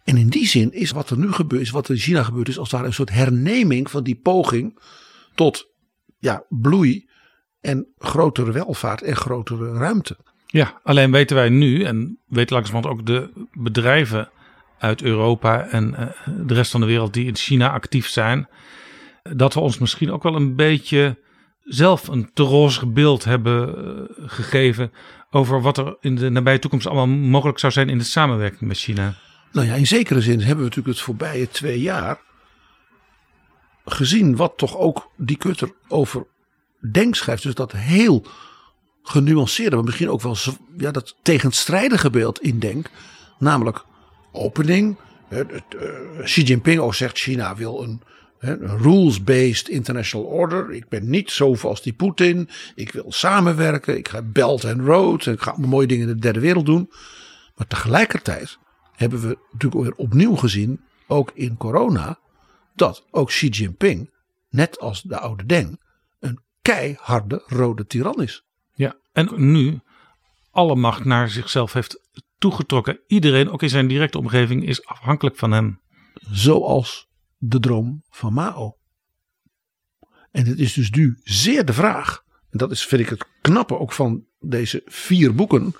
En in die zin is wat er nu gebeurt, is wat er in China gebeurt, is als daar een soort herneming van die poging tot ja, bloei en grotere welvaart en grotere ruimte. Ja, alleen weten wij nu en weten langzamerhand ook de bedrijven uit Europa en uh, de rest van de wereld die in China actief zijn, dat we ons misschien ook wel een beetje zelf een te beeld hebben uh, gegeven over wat er in de nabije toekomst allemaal mogelijk zou zijn in de samenwerking met China. Nou ja, in zekere zin hebben we natuurlijk het voorbije twee jaar gezien wat toch ook die Kutter over Denk schrijft. Dus dat heel genuanceerde, maar misschien ook wel ja, dat tegenstrijdige beeld in Denk. Namelijk opening. Uh, Xi Jinping ook zegt China wil een, een rules-based international order. Ik ben niet zo als die Poetin. Ik wil samenwerken. Ik ga Belt and Road. Ik ga mooie dingen in de derde wereld doen. Maar tegelijkertijd hebben we natuurlijk weer opnieuw gezien, ook in corona, dat ook Xi Jinping, net als de oude Deng, een keiharde rode tiran is. Ja, en nu alle macht naar zichzelf heeft toegetrokken. Iedereen, ook in zijn directe omgeving, is afhankelijk van hem. Zoals de droom van Mao. En het is dus nu zeer de vraag, en dat is, vind ik het knappe ook van deze vier boeken.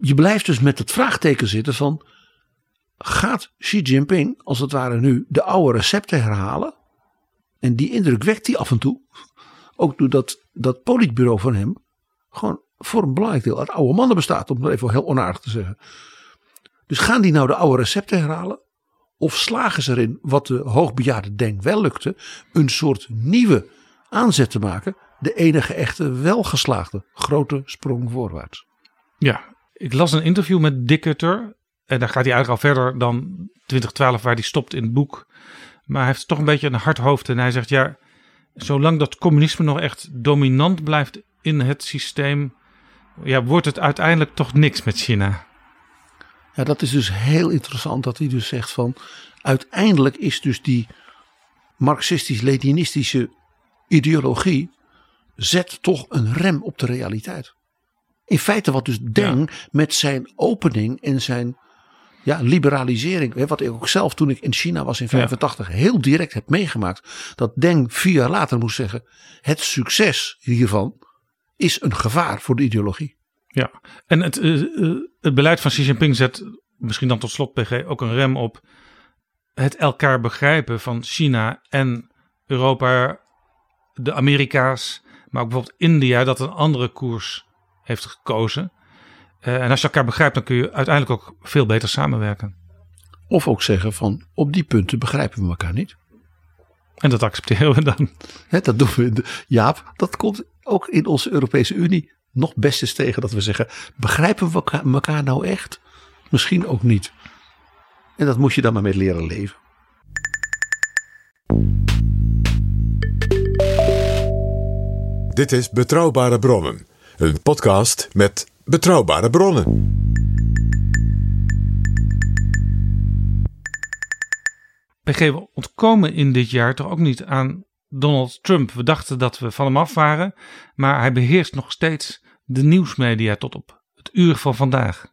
Je blijft dus met het vraagteken zitten van, gaat Xi Jinping als het ware nu de oude recepten herhalen? En die indruk wekt hij af en toe. Ook doordat dat politbureau van hem gewoon voor een belangrijk deel uit oude mannen bestaat. Om het even heel onaardig te zeggen. Dus gaan die nou de oude recepten herhalen? Of slagen ze erin, wat de hoogbejaarde Denk wel lukte, een soort nieuwe aanzet te maken? De enige echte welgeslaagde grote sprong voorwaarts. Ja, ik las een interview met Dickerter. En daar gaat hij eigenlijk al verder dan 2012 waar hij stopt in het boek. Maar hij heeft toch een beetje een hard hoofd. En hij zegt ja, zolang dat communisme nog echt dominant blijft in het systeem ja, wordt het uiteindelijk toch niks met China. Ja, dat is dus heel interessant dat hij dus zegt van uiteindelijk is dus die marxistisch-leninistische ideologie zet toch een rem op de realiteit. In feite wat dus Deng met zijn opening en zijn ja, liberalisering, wat ik ook zelf toen ik in China was in 85 heel direct heb meegemaakt, dat Deng vier jaar later moest zeggen, het succes hiervan is een gevaar voor de ideologie. Ja, en het, uh, het beleid van Xi Jinping zet misschien dan tot slot PG ook een rem op het elkaar begrijpen van China en Europa, de Amerika's, maar ook bijvoorbeeld India, dat een andere koers heeft gekozen. Uh, en als je elkaar begrijpt, dan kun je uiteindelijk ook veel beter samenwerken. Of ook zeggen van op die punten begrijpen we elkaar niet. En dat accepteren we dan. dat doen we. Jaap, dat komt ook in onze Europese Unie nog best eens tegen dat we zeggen: begrijpen we elkaar nou echt? Misschien ook niet. En dat moet je dan maar met leren leven. Dit is Betrouwbare Bronnen, een podcast met betrouwbare bronnen. PG, we ontkomen in dit jaar toch ook niet aan Donald Trump. We dachten dat we van hem af waren, maar hij beheerst nog steeds de nieuwsmedia tot op het uur van vandaag.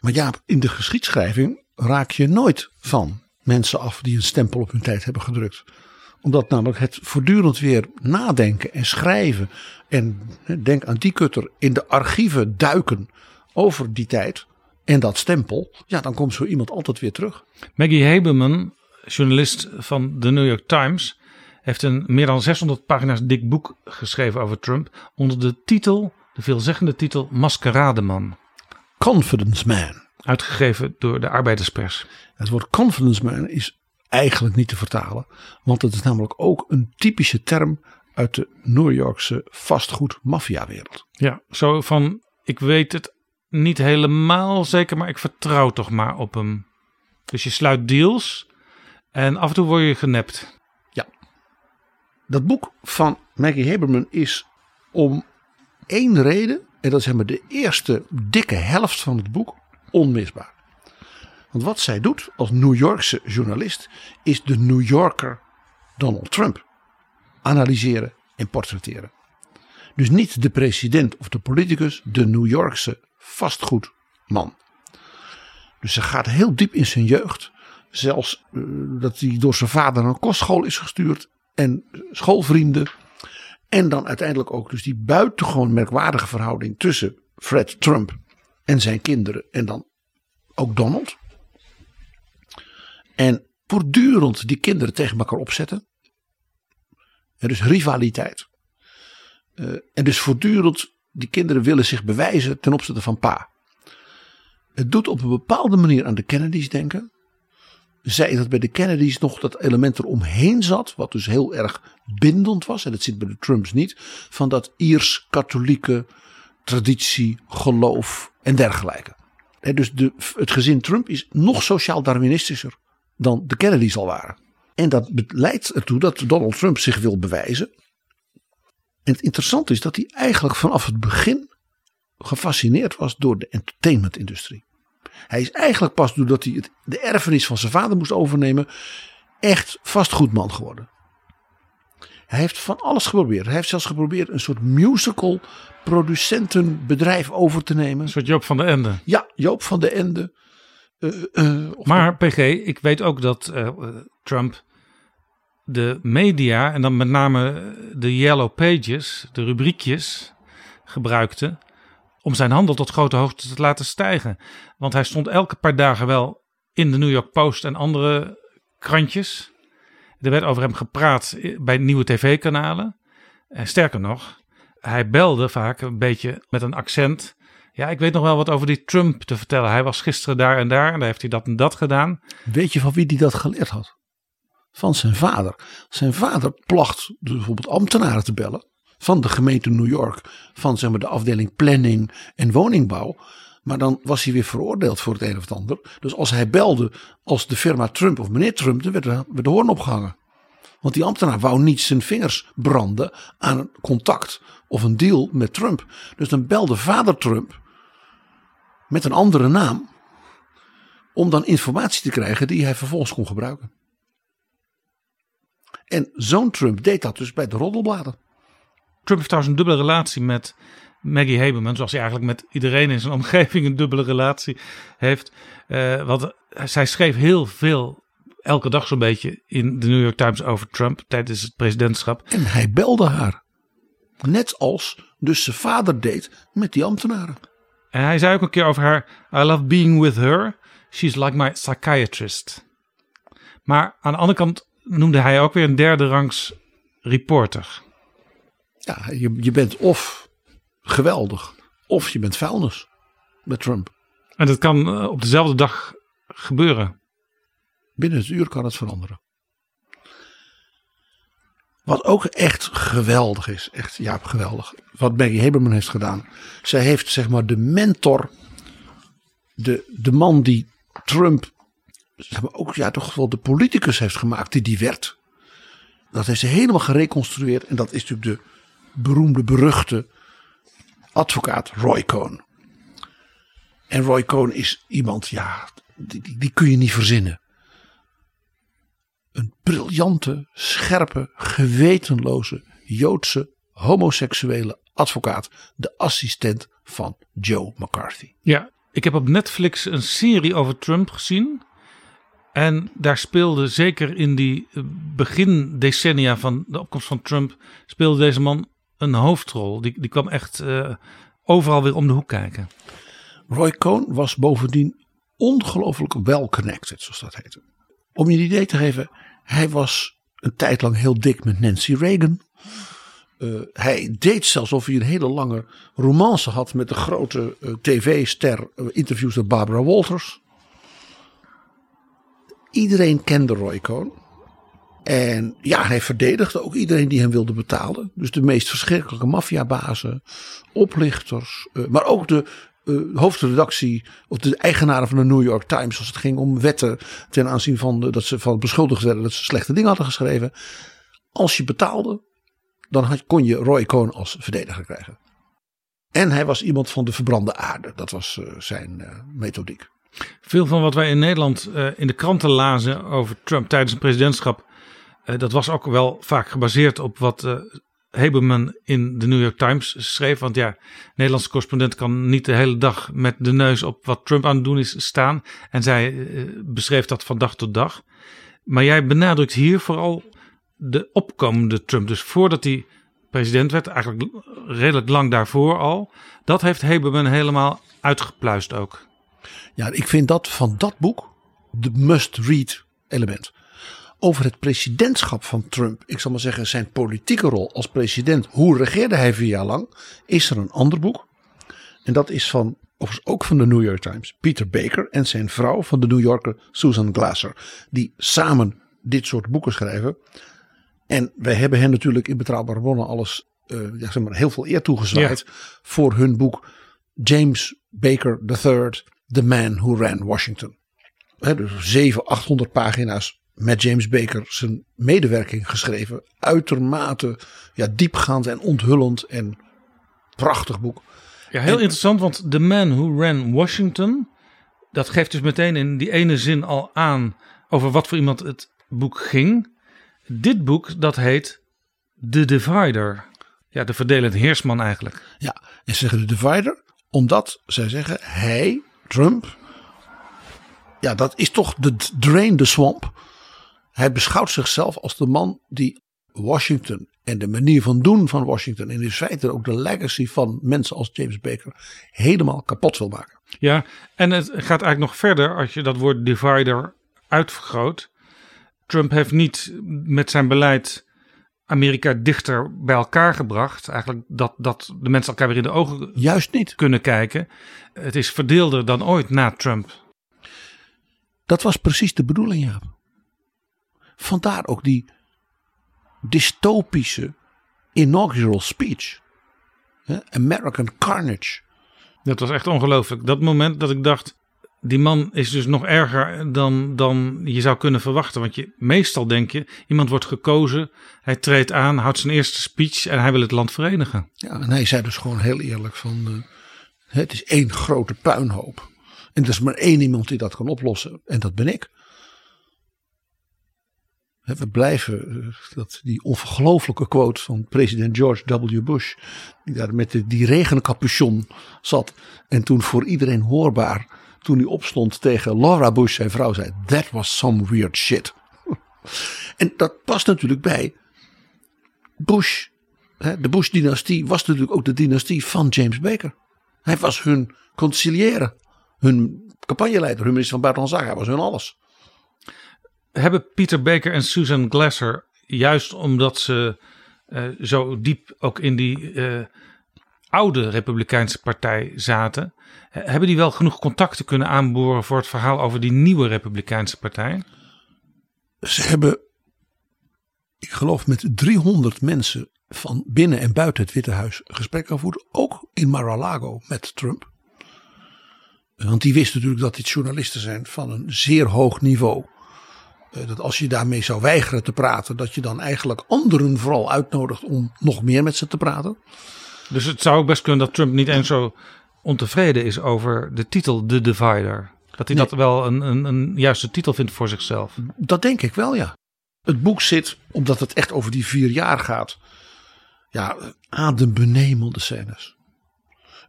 Maar ja, in de geschiedschrijving raak je nooit van mensen af die een stempel op hun tijd hebben gedrukt. Omdat namelijk het voortdurend weer nadenken en schrijven. En denk aan die kutter in de archieven duiken over die tijd. En dat stempel. Ja, dan komt zo iemand altijd weer terug. Maggie Haberman, journalist van de New York Times, heeft een meer dan 600 pagina's dik boek geschreven over Trump. Onder de titel, de veelzeggende titel Maskerademan. Confidence Man. Uitgegeven door de arbeiderspers. Het woord confidence man is eigenlijk niet te vertalen. Want het is namelijk ook een typische term uit de New Yorkse vastgoed maffiawereld. Ja, zo van ik weet het niet helemaal zeker, maar ik vertrouw toch maar op hem. Dus je sluit deals en af en toe word je genept. Ja. Dat boek van Maggie Haberman is om één reden, en dat is zeg maar de eerste dikke helft van het boek, onmisbaar. Want wat zij doet als New Yorkse journalist is de New Yorker Donald Trump analyseren en portretteren. Dus niet de president of de politicus, de New Yorkse vastgoedman. Dus ze gaat heel diep in zijn jeugd. Zelfs uh, dat hij door zijn vader naar een kostschool is gestuurd. En schoolvrienden. En dan uiteindelijk ook dus die buitengewoon merkwaardige verhouding tussen Fred Trump en zijn kinderen. En dan ook Donald. En voortdurend die kinderen tegen elkaar opzetten. En dus rivaliteit. Uh, en dus voortdurend die kinderen willen zich bewijzen ten opzichte van pa. Het doet op een bepaalde manier aan de Kennedys denken. Zij dat bij de Kennedys nog dat element eromheen zat, wat dus heel erg bindend was, en dat zit bij de Trumps niet, van dat Iers-katholieke traditie, geloof en dergelijke. Dus de, het gezin Trump is nog sociaal-darwinistischer dan de Kennedys al waren. En dat leidt ertoe dat Donald Trump zich wil bewijzen. En het interessante is dat hij eigenlijk vanaf het begin gefascineerd was door de entertainmentindustrie. Hij is eigenlijk pas doordat hij het, de erfenis van zijn vader moest overnemen, echt vastgoedman geworden. Hij heeft van alles geprobeerd. Hij heeft zelfs geprobeerd een soort musical producentenbedrijf over te nemen. Een soort Joop van de Ende. Ja, Joop van de Ende. Uh, uh, maar PG, ik weet ook dat Trump de media en dan met name de yellow pages, de rubriekjes, gebruikte om zijn handel tot grote hoogte te laten stijgen. Want hij stond elke paar dagen wel in de New York Post en andere krantjes. Er werd over hem gepraat bij nieuwe tv-kanalen. En sterker nog, hij belde vaak een beetje met een accent. Ja, ik weet nog wel wat over die Trump te vertellen. Hij was gisteren daar en daar en daar heeft hij dat en dat gedaan. Weet je van wie hij dat geleerd had? Van zijn vader. Zijn vader placht bijvoorbeeld ambtenaren te bellen. Van de gemeente New York. Van zeg maar, de afdeling planning en woningbouw. Maar dan was hij weer veroordeeld voor het een of het ander. Dus als hij belde als de firma Trump of meneer Trump, dan werd er, werd de hoorn opgehangen. Want die ambtenaar wou niet zijn vingers branden aan een contact of een deal met Trump. Dus dan belde vader Trump met een andere naam. Om dan informatie te krijgen die hij vervolgens kon gebruiken. En zo'n Trump deed dat dus bij de roddelbladen. Trump heeft trouwens een dubbele relatie met Maggie Haberman. Zoals hij eigenlijk met iedereen in zijn omgeving een dubbele relatie heeft. Uh, want zij schreef heel veel, elke dag zo'n beetje, in de New York Times over Trump tijdens het presidentschap. En hij belde haar. Net als dus zijn vader deed met die ambtenaren. En hij zei ook een keer over haar: I love being with her. She's like my psychiatrist. Maar aan de andere kant noemde hij ook weer een derde rangs reporter. Ja, je, je bent of geweldig of je bent vuilnis met Trump. En dat kan op dezelfde dag gebeuren. Binnen het uur kan het veranderen. Wat ook echt geweldig is, echt ja, geweldig. Wat Maggie Haberman heeft gedaan. Zij heeft zeg maar de mentor, de, de man die Trump ook ja, toch wel de politicus heeft gemaakt die die werd. Dat heeft ze helemaal gereconstrueerd en dat is natuurlijk de beroemde, beruchte advocaat Roy Cohn. En Roy Cohn is iemand, ja, die, die kun je niet verzinnen. Een briljante, scherpe, gewetenloze, Joodse, homoseksuele advocaat, de assistent van Joe McCarthy. Ja, ik heb op Netflix een serie over Trump gezien. En daar speelde zeker in die eh, begin decennia van de opkomst van Trump, speelde deze man een hoofdrol. Die, die kwam echt uh, overal weer om de hoek kijken. Roy Cohn was bovendien ongelooflijk well connected, zoals dat heette. Om je een idee te geven, hij was een tijd lang heel dik met Nancy Reagan. Uh, hij deed zelfs alsof hij een hele lange romance had met de grote uh, tv-ster, uh, interviewster Barbara Walters. Iedereen kende Roy Cohn. En ja, hij verdedigde ook iedereen die hem wilde betalen. Dus de meest verschrikkelijke maffiabazen, oplichters, maar ook de uh, hoofdredactie of de eigenaren van de New York Times als het ging om wetten ten aanzien van dat ze van beschuldigd werden dat ze slechte dingen hadden geschreven. Als je betaalde, dan had, kon je Roy Cohn als verdediger krijgen. En hij was iemand van de verbrande aarde. Dat was uh, zijn uh, methodiek. Veel van wat wij in Nederland in de kranten lazen over Trump tijdens zijn presidentschap. dat was ook wel vaak gebaseerd op wat Heberman in de New York Times schreef. Want ja, Nederlandse correspondent kan niet de hele dag met de neus op wat Trump aan het doen is staan. En zij uh, beschreef dat van dag tot dag. Maar jij benadrukt hier vooral de opkomende Trump. Dus voordat hij president werd, eigenlijk redelijk lang daarvoor al. Dat heeft Heberman helemaal uitgepluist ook. Ja, ik vind dat van dat boek de must-read element over het presidentschap van Trump, ik zal maar zeggen zijn politieke rol als president, hoe regeerde hij vier jaar lang, is er een ander boek. En dat is van, overigens ook van de New York Times, Peter Baker en zijn vrouw van de New Yorker Susan Glasser, die samen dit soort boeken schrijven. En wij hebben hen natuurlijk in Betrouwbare Bronnen alles, uh, ja, zeg maar, heel veel eer toegezwaaid ja. voor hun boek James Baker III, The Man Who Ran Washington. He, dus 700, 800 pagina's met James Baker zijn medewerking geschreven. Uitermate ja, diepgaand en onthullend en prachtig boek. Ja, heel en, interessant, want The Man Who Ran Washington, dat geeft dus meteen in die ene zin al aan over wat voor iemand het boek ging. Dit boek, dat heet The Divider. Ja, de verdelend heersman eigenlijk. Ja, en ze zeggen de Divider, omdat zij zeggen hij, Trump, ja, dat is toch de drain the swamp. Hij beschouwt zichzelf als de man die Washington en de manier van doen van Washington en in feite ook de legacy van mensen als James Baker helemaal kapot wil maken. Ja, en het gaat eigenlijk nog verder als je dat woord divider uitvergroot. Trump heeft niet met zijn beleid Amerika dichter bij elkaar gebracht. Eigenlijk dat, dat de mensen elkaar weer in de ogen Juist niet. kunnen kijken. Het is verdeelder dan ooit na Trump. Dat was precies de bedoeling, Jaap. Vandaar ook die dystopische inaugural speech. American Carnage. Dat was echt ongelooflijk. Dat moment dat ik dacht, die man is dus nog erger dan, dan je zou kunnen verwachten. Want je, meestal denk je, iemand wordt gekozen, hij treedt aan, houdt zijn eerste speech en hij wil het land verenigen. Ja, en hij zei dus gewoon heel eerlijk van, uh, het is één grote puinhoop. En er is maar één iemand die dat kan oplossen en dat ben ik. We blijven, eh, dat, die ongelooflijke quote van president George W. Bush. Die daar met die regencapuchon zat. En toen voor iedereen hoorbaar, toen hij opstond tegen Laura Bush, zijn vrouw, zei: That was some weird shit. en dat past natuurlijk bij Bush. De Bush-dynastie was natuurlijk ook de dynastie van James Baker. Hij was hun conciliëren, hun campagneleider, hun minister van Buitenlandse Zaken. Hij was hun alles hebben Peter Baker en Susan Glasser, juist omdat ze uh, zo diep ook in die uh, oude Republikeinse partij zaten, hebben die wel genoeg contacten kunnen aanboren voor het verhaal over die nieuwe Republikeinse partij? Ze hebben, ik geloof, met 300 mensen van binnen en buiten het Witte Huis gesprekken gevoerd. Ook in Mar-a-Lago met Trump. Want die wist natuurlijk dat dit journalisten zijn van een zeer hoog niveau. Eh, dat als je daarmee zou weigeren te praten, dat je dan eigenlijk anderen vooral uitnodigt om nog meer met ze te praten. Dus het zou ook best kunnen dat Trump niet eens zo ontevreden is over de titel The Divider. Dat hij dat wel een, een, een juiste titel vindt voor zichzelf. Dat denk ik wel, ja. Het boek zit, omdat het echt over die vier jaar gaat. ja, adembenemende scènes.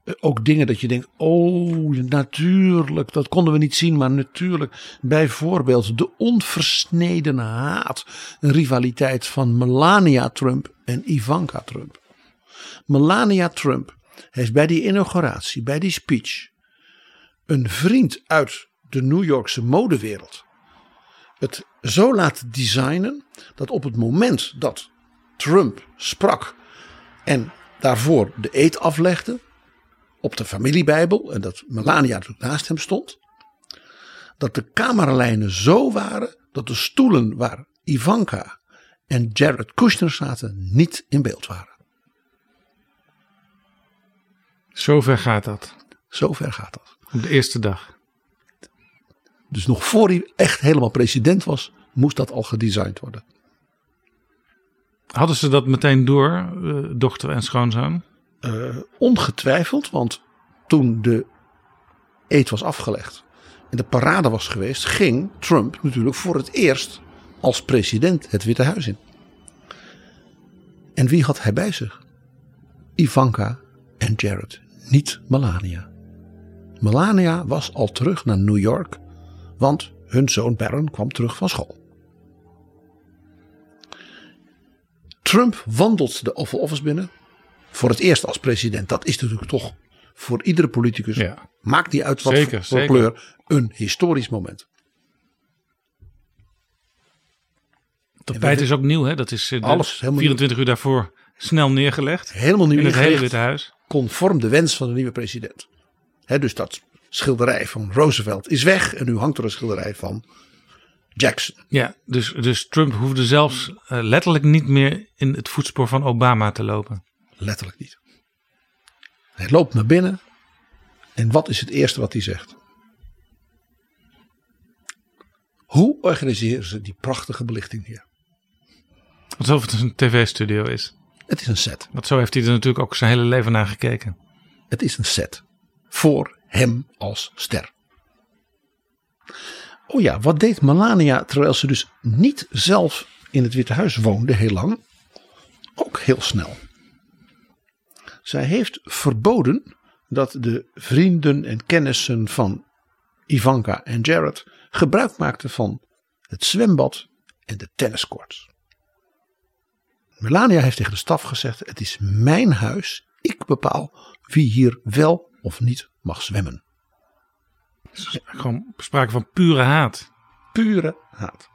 Eh, Ook dingen dat je denkt, oh natuurlijk, dat konden we niet zien, maar natuurlijk. Bijvoorbeeld de onversneden haat rivaliteit van Melania Trump en Ivanka Trump. Melania Trump heeft bij die inauguratie, bij die speech, een vriend uit de New Yorkse modewereld het zo laten designen dat op het moment dat Trump sprak en daarvoor de eed aflegde op de familiebijbel en dat Melania natuurlijk naast hem stond, dat de camerelijnen zo waren dat de stoelen waar Ivanka en Jared Kushner zaten niet in beeld waren. Zover gaat dat. Zover gaat dat. Op de eerste dag. Dus nog voor hij echt helemaal president was, moest dat al gedesigned worden. Hadden ze dat meteen door, eh, dochter en schoonzoon? Uh, ongetwijfeld, want toen de eed was afgelegd en de parade was geweest, ging Trump natuurlijk voor het eerst als president het Witte Huis in. En wie had hij bij zich? Ivanka en Jared, niet Melania. Melania was al terug naar New York, want hun zoon Barron kwam terug van school. Trump wandelt de Oval Office binnen. Voor het eerst als president. Dat is natuurlijk toch voor iedere politicus. Ja. Maakt die uit wat Zeker, voor zeker. kleur. Een historisch moment. Tapijt is ook nieuw, hè? Dat is eh, Alles helemaal 24 uur daarvoor snel neergelegd. Helemaal nieuw In het hele. Witte Huis. Conform de wens van de nieuwe president. Hè, dus dat schilderij van Roosevelt is weg. En nu hangt er een schilderij van Jackson. Ja, dus, dus Trump hoefde zelfs eh, letterlijk niet meer in het voetspoor van Obama te lopen. Letterlijk niet. Hij loopt naar binnen. En wat is het eerste wat hij zegt? Hoe organiseren ze die prachtige belichting hier? Alsof het een tv-studio is. Het is een set. Want zo heeft hij er natuurlijk ook zijn hele leven naar gekeken. Het is een set. Voor hem als ster. Oh ja, wat deed Melania terwijl ze dus niet zelf in het Witte Huis woonde heel lang? Ook heel snel. Zij heeft verboden dat de vrienden en kennissen van Ivanka en Jared gebruik maakten van het zwembad en de tenniscourts. Melania heeft tegen de staf gezegd: Het is mijn huis. Ik bepaal wie hier wel of niet mag zwemmen. Gewoon sprake van pure haat. Pure haat.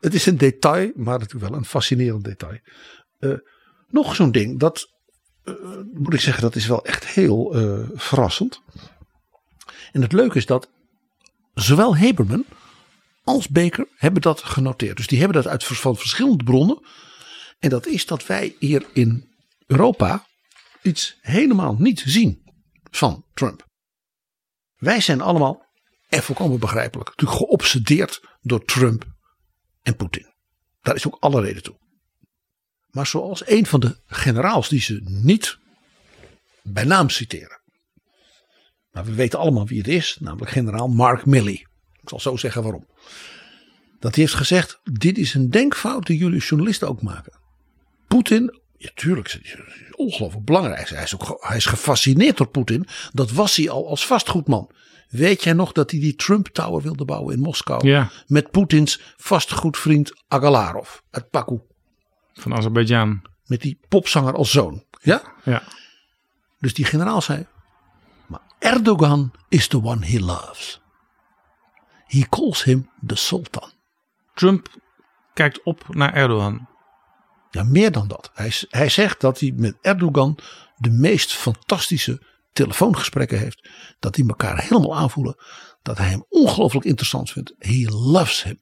Het is een detail, maar natuurlijk wel een fascinerend detail. Eh, nog zo'n ding, dat moet ik zeggen, dat is wel echt heel eh, verrassend. En het leuke is dat zowel Heberman als Baker hebben dat genoteerd. Dus die hebben dat uit van verschillende bronnen. En dat is dat wij hier in Europa iets helemaal niet zien van Trump. Wij zijn allemaal, en volkomen begrijpelijk, natuurlijk geobsedeerd door Trump en Poetin. Daar is ook alle reden toe. Maar zoals een van de generaals die ze niet bij naam citeren. Maar we weten allemaal wie het is, namelijk generaal Mark Milley. Ik zal zo zeggen waarom. Dat hij heeft gezegd: Dit is een denkfout die jullie journalisten ook maken. Poetin, ja, tuurlijk, is ongelooflijk belangrijk. Hij is, ook, hij is gefascineerd door Poetin. Dat was hij al als vastgoedman. Weet jij nog dat hij die Trump Tower wilde bouwen in Moskou? Ja. Met Poetins vastgoedvriend Agalarov uit Baku. Van Azerbeidzjan. Met die popzanger als zoon. Ja? Ja. Dus die generaal zei. Maar Erdogan is the one he loves. He calls him the sultan. Trump kijkt op naar Erdogan. Ja, meer dan dat. Hij, hij zegt dat hij met Erdogan de meest fantastische telefoongesprekken heeft. Dat die elkaar helemaal aanvoelen. Dat hij hem ongelooflijk interessant vindt. He loves him.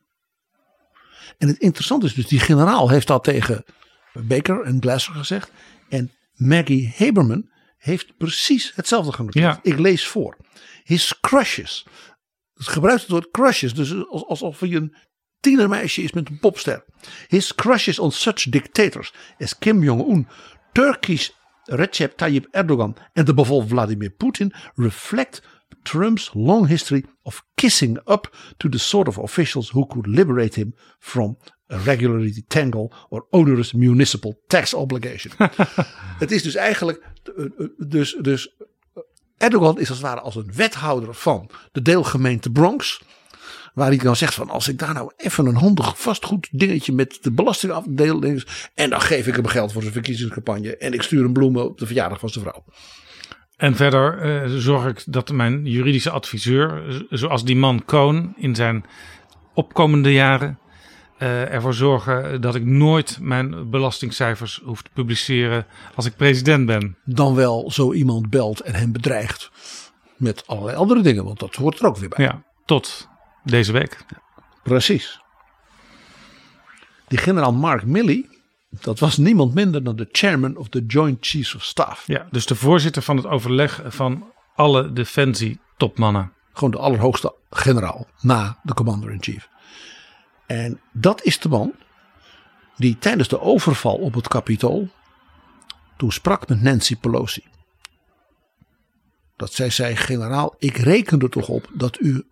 En het interessante is dus, die generaal heeft dat tegen Baker en Glasser gezegd. En Maggie Haberman heeft precies hetzelfde genoemd. Ja. Ik lees voor. His crushes. Het gebruikt het woord crushes. Dus alsof hij een tienermeisje is met een popster. His crushes on such dictators as Kim Jong-un, Turkish Recep Tayyip Erdogan en de beval Vladimir Putin reflect Trump's long history of kissing up to the sort of officials who could liberate him from a regularity tangle or onerous municipal tax obligation. het is dus eigenlijk, eh, eh, dus, dus Erdogan is als het ware als een wethouder van de deelgemeente Bronx. Waar hij dan zegt van als ik daar nou even een handig vastgoed dingetje met de belastingafdeel. En dan geef ik hem geld voor zijn verkiezingscampagne. En ik stuur hem bloemen op de verjaardag van zijn vrouw. En verder eh, zorg ik dat mijn juridische adviseur, zoals die man Koon in zijn opkomende jaren, eh, ervoor zorgen dat ik nooit mijn belastingcijfers hoef te publiceren als ik president ben. Dan wel zo iemand belt en hem bedreigt. Met allerlei andere dingen, want dat hoort er ook weer bij. Ja, tot deze week. Precies. Die generaal Mark Milley, dat was niemand minder dan de chairman of the Joint Chiefs of Staff. Ja, dus de voorzitter van het overleg van alle defensie-topmannen. Gewoon de allerhoogste generaal na de commander-in-chief. En dat is de man die tijdens de overval op het Capitool toen sprak met Nancy Pelosi. Dat zij zei, generaal, ik reken er toch op dat u,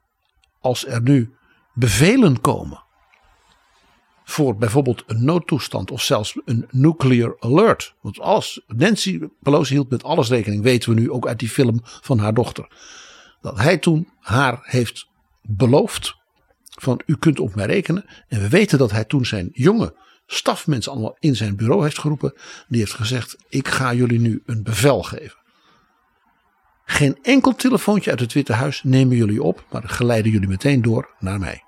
als er nu bevelen komen voor bijvoorbeeld een noodtoestand of zelfs een nuclear alert. Want alles, Nancy Pelosi hield met alles rekening, weten we nu ook uit die film van haar dochter. Dat hij toen haar heeft beloofd van u kunt op mij rekenen. En we weten dat hij toen zijn jonge stafmensen allemaal in zijn bureau heeft geroepen. Die heeft gezegd ik ga jullie nu een bevel geven. Geen enkel telefoontje uit het Witte Huis nemen jullie op, maar geleiden jullie meteen door naar mij.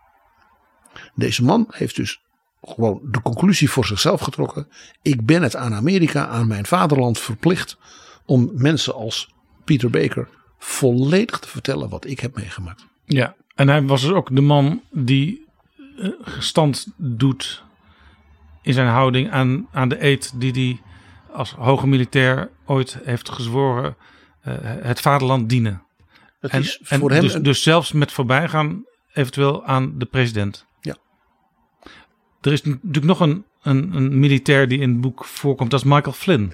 Deze man heeft dus gewoon de conclusie voor zichzelf getrokken. Ik ben het aan Amerika, aan mijn vaderland verplicht om mensen als Peter Baker volledig te vertellen wat ik heb meegemaakt. Ja, en hij was dus ook de man die eh, gestand doet in zijn houding aan, aan de eed die hij als hoge militair ooit heeft gezworen eh, het vaderland dienen. En, is en voor hem dus, een- dus zelfs met voorbijgaan eventueel aan de president. Er is natuurlijk nog een, een, een militair die in het boek voorkomt, dat is Michael Flynn.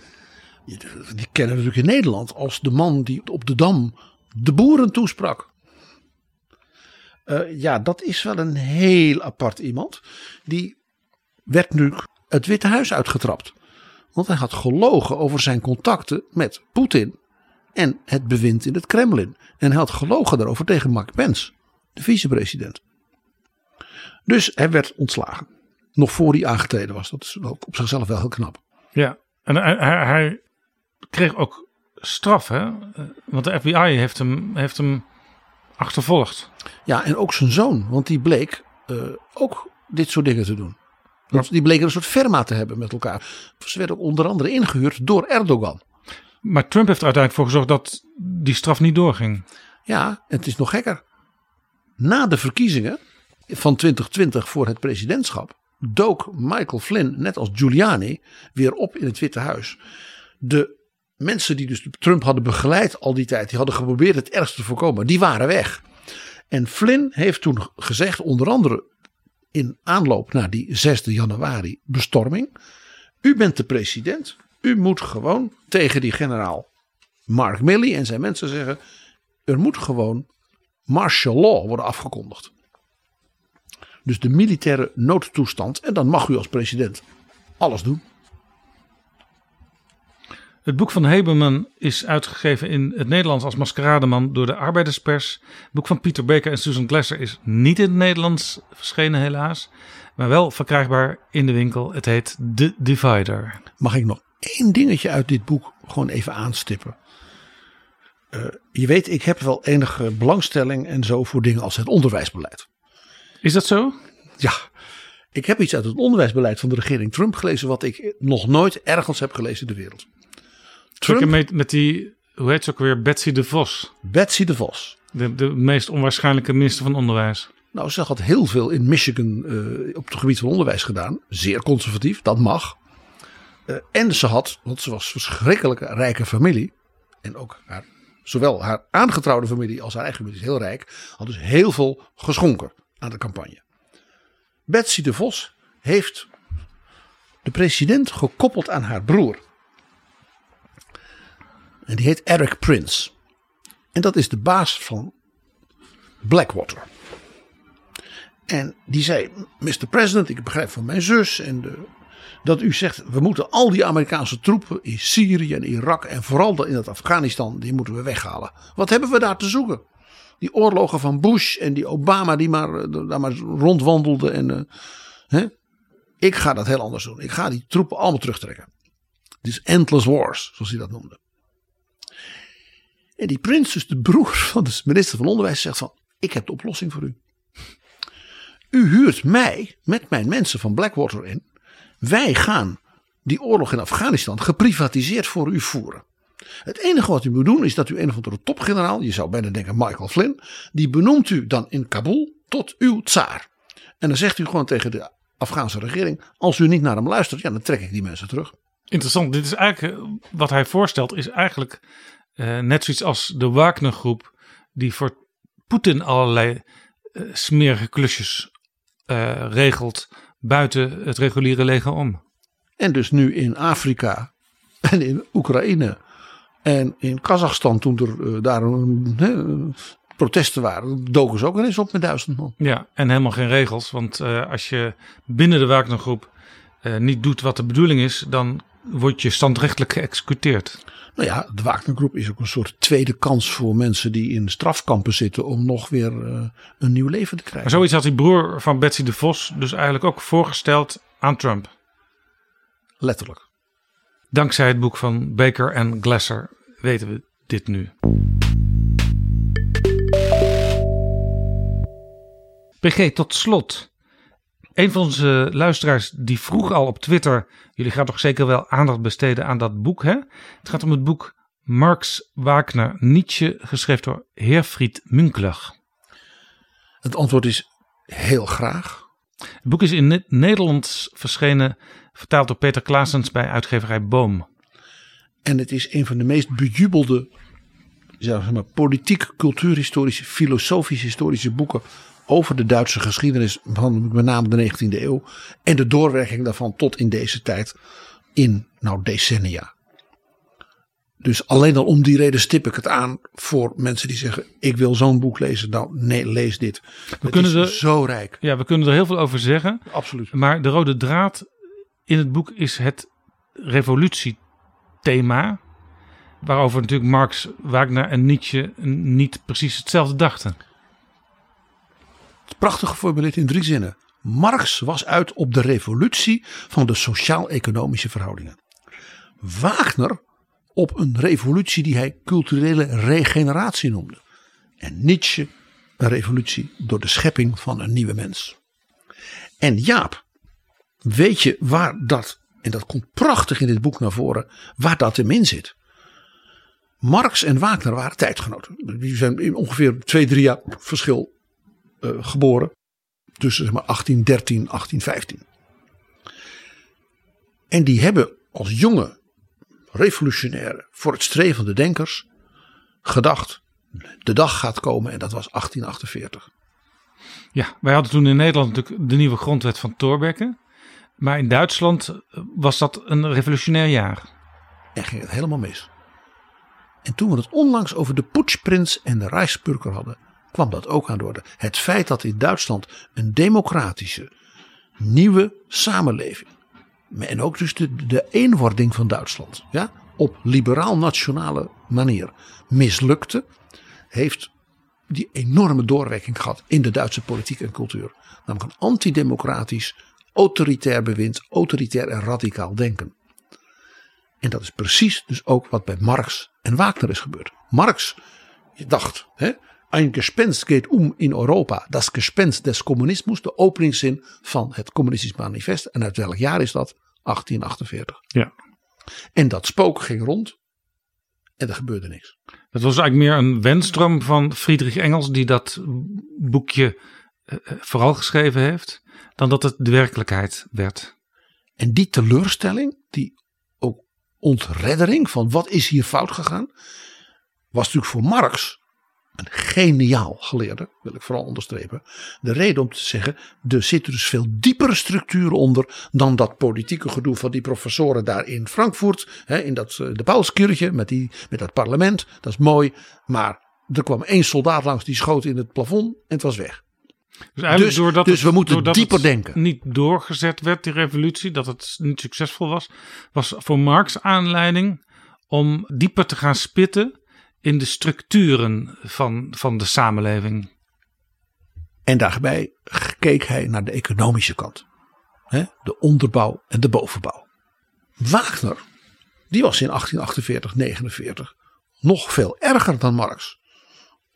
Die kennen we natuurlijk in Nederland als de man die op de Dam de boeren toesprak. Eh, ja, dat is wel een heel apart iemand. Die werd nu het Witte Huis uitgetrapt. Want hij had gelogen over zijn contacten met Poetin en het bewind in het Kremlin. En hij had gelogen daarover tegen Mark Pence, de vicepresident. Dus hij werd ontslagen. Nog voor hij aangetreden was. Dat is wel op zichzelf wel heel knap. Ja, en hij, hij, kreeg ook straf, hè? Want de FBI heeft hem, heeft hem achtervolgd. Ja, en ook zijn zoon, want die bleek eh, ook dit soort dingen te doen. Want die bleken een soort firma te hebben met elkaar. Ze werden ook onder andere ingehuurd door Erdogan. Maar Trump heeft er uiteindelijk voor gezorgd dat die straf niet doorging. Ja, en het is nog gekker. Na de verkiezingen van 2020 voor het presidentschap dook Michael Flynn, net als Giuliani, weer op in het Witte Huis. De mensen die dus Trump hadden begeleid al die tijd, die hadden geprobeerd het ergste te voorkomen, die waren weg. En Flynn heeft toen gezegd, onder andere in aanloop naar die 6 januari bestorming. U bent de president. U moet gewoon tegen die generaal Mark Milley en zijn mensen zeggen. Er moet gewoon martial law worden afgekondigd. Dus de militaire noodtoestand. En dan mag u als president alles doen. Het boek van Heberman is uitgegeven in het Nederlands als Maskerademan door de Arbeiderspers. Het boek van Peter Baker en Susan Glasser is niet in het Nederlands verschenen helaas. Maar wel verkrijgbaar in de winkel. Het heet The Divider. Mag ik nog één dingetje uit dit boek gewoon even aanstippen? Uh, je weet, ik heb wel enige belangstelling en zo voor dingen als het onderwijsbeleid. Is dat zo? Ja, ik heb iets uit het onderwijsbeleid van de regering Trump gelezen wat ik nog nooit ergens heb gelezen in de wereld. Trump met, met die, hoe heet ze ook weer, Betsy de Vos. Betsy de Vos. De, de meest onwaarschijnlijke minister van Onderwijs. Nou, ze had heel veel in Michigan uh, op het gebied van onderwijs gedaan. Zeer conservatief, dat mag. Uh, en ze had, want ze was verschrikkelijke rijke familie. En ook haar, zowel haar aangetrouwde familie als haar eigen familie is heel rijk. Had dus heel veel geschonken aan de campagne. Betsy de Vos heeft de president gekoppeld aan haar broer. En die heet Eric Prince. En dat is de baas van Blackwater. En die zei: Mr. President, ik begrijp van mijn zus en de, dat u zegt: we moeten al die Amerikaanse troepen in Syrië en Irak en vooral in het Afghanistan, die moeten we weghalen. Wat hebben we daar te zoeken? Die oorlogen van Bush en die Obama die maar, eh, daar maar rondwandelde. En, eh, hè? Ik ga dat heel anders doen. Ik ga die troepen allemaal terugtrekken. Dus endless wars, zoals hij dat noemde. En die prins, dus de broer van de minister van Onderwijs, zegt van: Ik heb de oplossing voor u. U huurt mij met mijn mensen van Blackwater in. Wij gaan die oorlog in Afghanistan geprivatiseerd voor u voeren. Het enige wat u moet doen is dat u een of andere topgeneraal, je zou bijna denken Michael Flynn, die benoemt u dan in Kabul tot uw tsaar. En dan zegt u gewoon tegen de Afghaanse regering, als u niet naar hem luistert, ja, dan trek ik die mensen terug. Interessant. Dit is eigenlijk eh, wat hij voorstelt, is eigenlijk uh, net zoiets als de Wagner-groep, die voor Poetin allerlei uh, smerige klusjes regelt buiten het reguliere leger om. En dus nu in Afrika en in Oekraïne en in Kazachstan, toen er daar een, protesten waren, doken ze ook ineens op met duizend man. Ja, en helemaal geen regels. Want als je binnen de Wagnergroep niet doet wat de bedoeling is, dan word je standrechtelijk geëxecuteerd. Nou ja, de Wagnergroep is ook een soort tweede kans voor mensen die in strafkampen zitten om nog weer uh, een nieuw leven te krijgen. Maar zoiets had die broer van Betsy de Vos dus eigenlijk ook voorgesteld aan Trump. Letterlijk. Dankzij het boek van Baker en Glasser weten we dit nu. PG, tot slot. Een van onze luisteraars die vroeg al op Twitter: jullie gaan toch zeker wel aandacht besteden aan dat boek, hè? Het gaat om het boek Marx Wagner Nietzsche, geschreven door Herfried Münkler. Het antwoord is heel graag. Het boek is in Nederlands verschenen, vertaald door Peter Klaasens bij uitgeverij Boom. En het is een van de meest bejubelde zeg maar, politiek, cultuurhistorische, filosofisch-historische boeken over de Duitse geschiedenis van met name de 19e eeuw. En de doorwerking daarvan tot in deze tijd in nou decennia. Dus alleen al om die reden stip ik het aan voor mensen die zeggen: Ik wil zo'n boek lezen. Nou, nee, lees dit. We het kunnen is er, zo rijk. Ja, we kunnen er heel veel over zeggen. Absoluut. Maar de rode draad in het boek is het revolutiethema. Waarover natuurlijk Marx, Wagner en Nietzsche niet precies hetzelfde dachten. Prachtig geformuleerd in drie zinnen. Marx was uit op de revolutie van de sociaal-economische verhoudingen. Wagner op een revolutie die hij culturele regeneratie noemde. En Nietzsche een revolutie door de schepping van een nieuwe mens. En Jaap, weet je waar dat, en dat komt prachtig in dit boek naar voren, waar dat in zit. Marx en Wagner waren tijdgenoten. Die zijn in ongeveer twee, drie jaar verschil uh, geboren. Tussen zeg maar 1813 1815. En die hebben als jonge revolutionaire voor het strevende denkers gedacht. De dag gaat komen en dat was 1848. Ja, wij hadden toen in Nederland natuurlijk de nieuwe grondwet van Thorbecke. Maar in Duitsland was dat een revolutionair jaar. En ging het helemaal mis. En toen we het onlangs over de poetsprins en de Rijksburger hadden, kwam dat ook aan de orde. Het feit dat in Duitsland een democratische, nieuwe samenleving. En ook dus de, eenwording van Duitsland. Ja, op liberaal-nationale manier mislukte. Heeft die enorme doorwerking gehad in de Duitse politiek en cultuur. Namelijk een antidemocratisch, autoritair bewind, autoritair en radicaal denken. En dat is precies dus ook wat bij Marx en Wagner is gebeurd. Marx dacht, hè, Ein Gespenst geht um in Europa. Das Gespenst des Kommunismus. De openingszin van het Communistisch Manifest. En uit welk jaar is dat? 1848. Ja. En dat spook ging rond. En er gebeurde niks. Dat was eigenlijk meer een wensdroom van Friedrich Engels. Die dat boekje uh, vooral geschreven heeft. Dan dat het de werkelijkheid werd. En die teleurstelling. Die ook ontreddering van wat is hier fout gegaan. Was natuurlijk voor Marx een geniaal geleerde, wil ik vooral onderstrepen. De reden om te zeggen, er zitten dus veel diepere structuren onder dan dat politieke gedoe van die professoren daar in Frankfurt. Hè, in dat, eh, de Paulskirche met, die, met dat parlement. Dat is mooi. Maar er kwam één soldaat langs die schoot in het plafond en het was weg. Dus, eigenlijk Dus- doordat dus het- we moeten doordat dieper het denken. Niet doorgezet werd, die revolutie, dat het niet succesvol was, was voor Marx aanleiding om dieper te gaan spitten in de structuren van, van de samenleving. En daarbij keek hij naar de economische kant. Hè, de onderbouw en de bovenbouw. Wagner, die was in 1848, 49 nog veel erger dan Marx.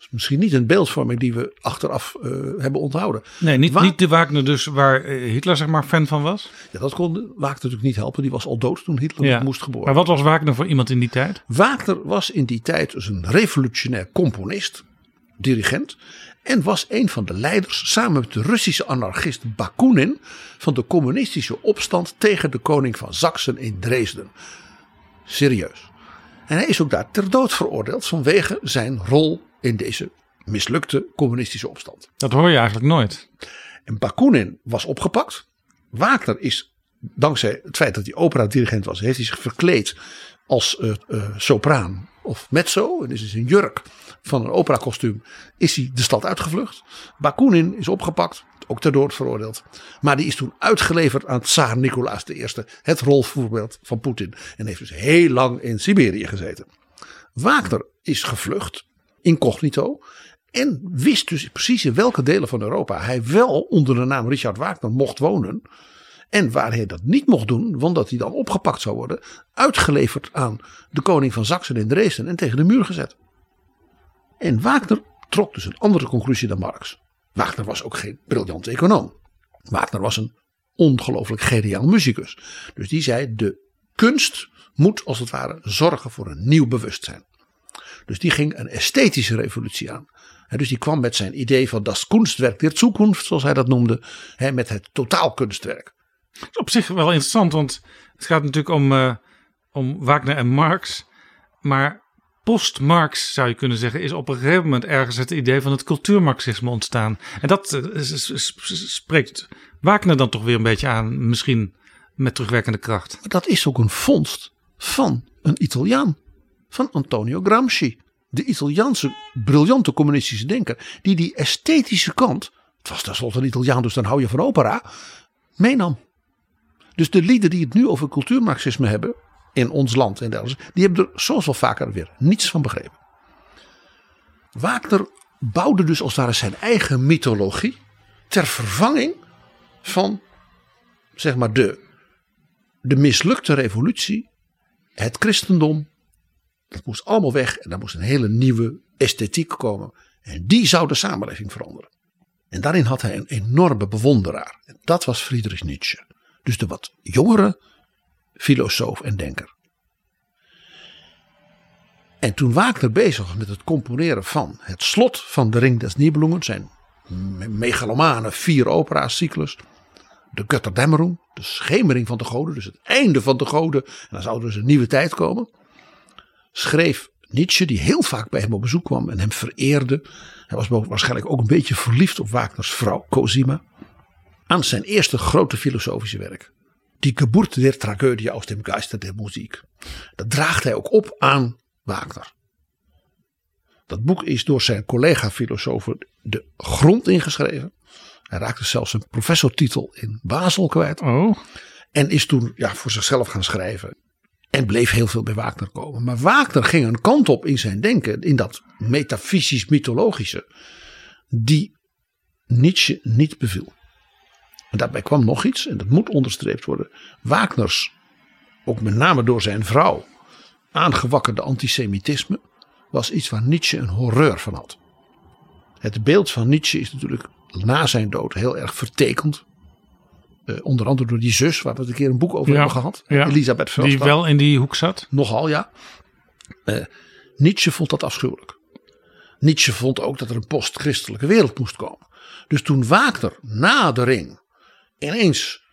Is misschien niet een beeldvorming die we achteraf eh, hebben onthouden. Nee, niet, Wa- niet de Wagner dus waar eh, Hitler zeg maar fan van was. Ja, dat kon Wagner natuurlijk niet helpen. Die was al dood toen Hitler Ja. moest geboren Maar wat was Wagner voor iemand in die tijd? Wagner was in die tijd dus een revolutionair componist, dirigent. En was een van de leiders samen met de Russische anarchist Bakunin van de communistische opstand tegen de koning van Saksen in Dresden. Serieus. En hij is ook daar ter dood veroordeeld vanwege zijn rol in deze mislukte communistische opstand. Dat hoor je eigenlijk nooit. En Bakunin was opgepakt. Wagner is, dankzij het feit dat hij opera-dirigent was, heeft hij zich verkleed als eh, eh, sopraan of mezzo. En is dus een jurk van een operakostuum is hij de stad uitgevlucht. Bakunin is opgepakt, ook ter dood veroordeeld. Maar die is toen uitgeleverd aan tsaar Nicolaas I, het rolvoorbeeld van Poetin. En heeft dus heel lang in Siberië gezeten. Wagner is gevlucht, incognito. En wist dus precies in welke delen van Europa hij wel onder de naam Richard Wagner mocht wonen. En waar hij dat niet mocht doen, want dat hij dan opgepakt zou worden, uitgeleverd aan de koning van Saksen in Dresden en tegen de muur gezet. En Wagner trok dus een andere conclusie dan Marx. Wagner was ook geen briljant econoom. Wagner was een ongelooflijk geniaal muzikus. Dus die zei: de kunst moet als het ware zorgen voor een nieuw bewustzijn. Dus die ging een esthetische revolutie aan. Dus die kwam met zijn idee van das Kunstwerk der Zukunft, zoals hij dat noemde, met het totaalkunstwerk. Dat is op zich wel interessant, want het gaat natuurlijk om, eh, om Wagner en Marx. Maar post-Marx, zou je kunnen zeggen, is op een gegeven moment ergens het idee van het cultuurmarxisme ontstaan. En dat eh, spreekt Wagner dan toch weer een beetje aan, misschien met terugwerkende kracht. Maar dat is ook een vondst van een Italiaan, van Antonio Gramsci. De Italiaanse briljante communistische denker, die die esthetische kant, het was tenslotte een Italiaan, dus dan hou je van opera, meenam. Dus de lieden die het nu over cultuurmarxisme hebben, in ons land en dergelijke, die hebben er zoals wel vaker weer niets van begrepen. Wagner bouwde dus als het ware zijn eigen mythologie ter vervanging van zeg maar de, de mislukte revolutie, het christendom. Dat moest allemaal weg en daar moest een hele nieuwe esthetiek komen. En die zou de samenleving veranderen. En daarin had hij een enorme bewonderaar. En dat was Friedrich Nietzsche. Dus de wat jongere filosoof en denker. En toen Wagner bezig was met het componeren van het slot van de Ring des Nibelungen, zijn me- megalomane vier opera cyclus, de Götterdämmerung, de schemering van de goden, dus het einde van de goden, en dan zou dus een nieuwe tijd komen, schreef Nietzsche, die heel vaak bij hem op bezoek kwam en hem vereerde, hij was waarschijnlijk ook een beetje verliefd op Wagners vrouw Cosima, aan zijn eerste grote filosofische werk. Die Geburt der Tragödie aus dem Geister der Musik. Dat draagt hij ook op aan Wagner. Dat boek is door zijn collega-filosofen de grond ingeschreven. Hij raakte zelfs een professortitel in Basel kwijt. Oh. En is toen ja, voor zichzelf gaan schrijven. En bleef heel veel bij Wagner komen. Maar Wagner ging een kant op in zijn denken. In dat metafysisch-mythologische. Die Nietzsche niet beviel. En daarbij kwam nog iets. En dat moet onderstreept worden. Wagners, ook met name door zijn vrouw. Aangewakkerde antisemitisme. Was iets waar Nietzsche een horreur van had. Het beeld van Nietzsche is natuurlijk na zijn dood heel erg vertekend. Eh, onder andere door die zus, waar we het een keer een boek over Ja, hebben gehad. ja. Elisabeth Die Velstad. wel in die hoek zat. Nogal, ja. Eh, Nietzsche vond dat afschuwelijk. Nietzsche vond ook dat er een post-christelijke wereld moest komen. Dus toen Wagner na de ring ineens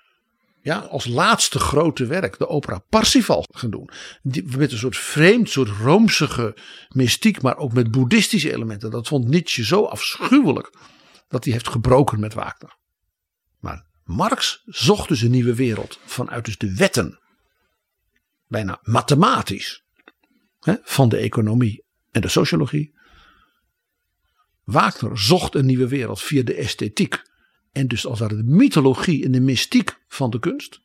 ja, als laatste grote werk de opera Parsifal ging doen. Die, met een soort vreemd, soort roomsige mystiek, maar ook met boeddhistische elementen. Dat vond Nietzsche zo afschuwelijk dat hij heeft gebroken met Wagner. Maar Marx zocht dus een nieuwe wereld vanuit dus de wetten bijna mathematisch hè, van de economie en de sociologie. Wagner zocht een nieuwe wereld via de esthetiek. En dus als het ware de mythologie en de mystiek van de kunst.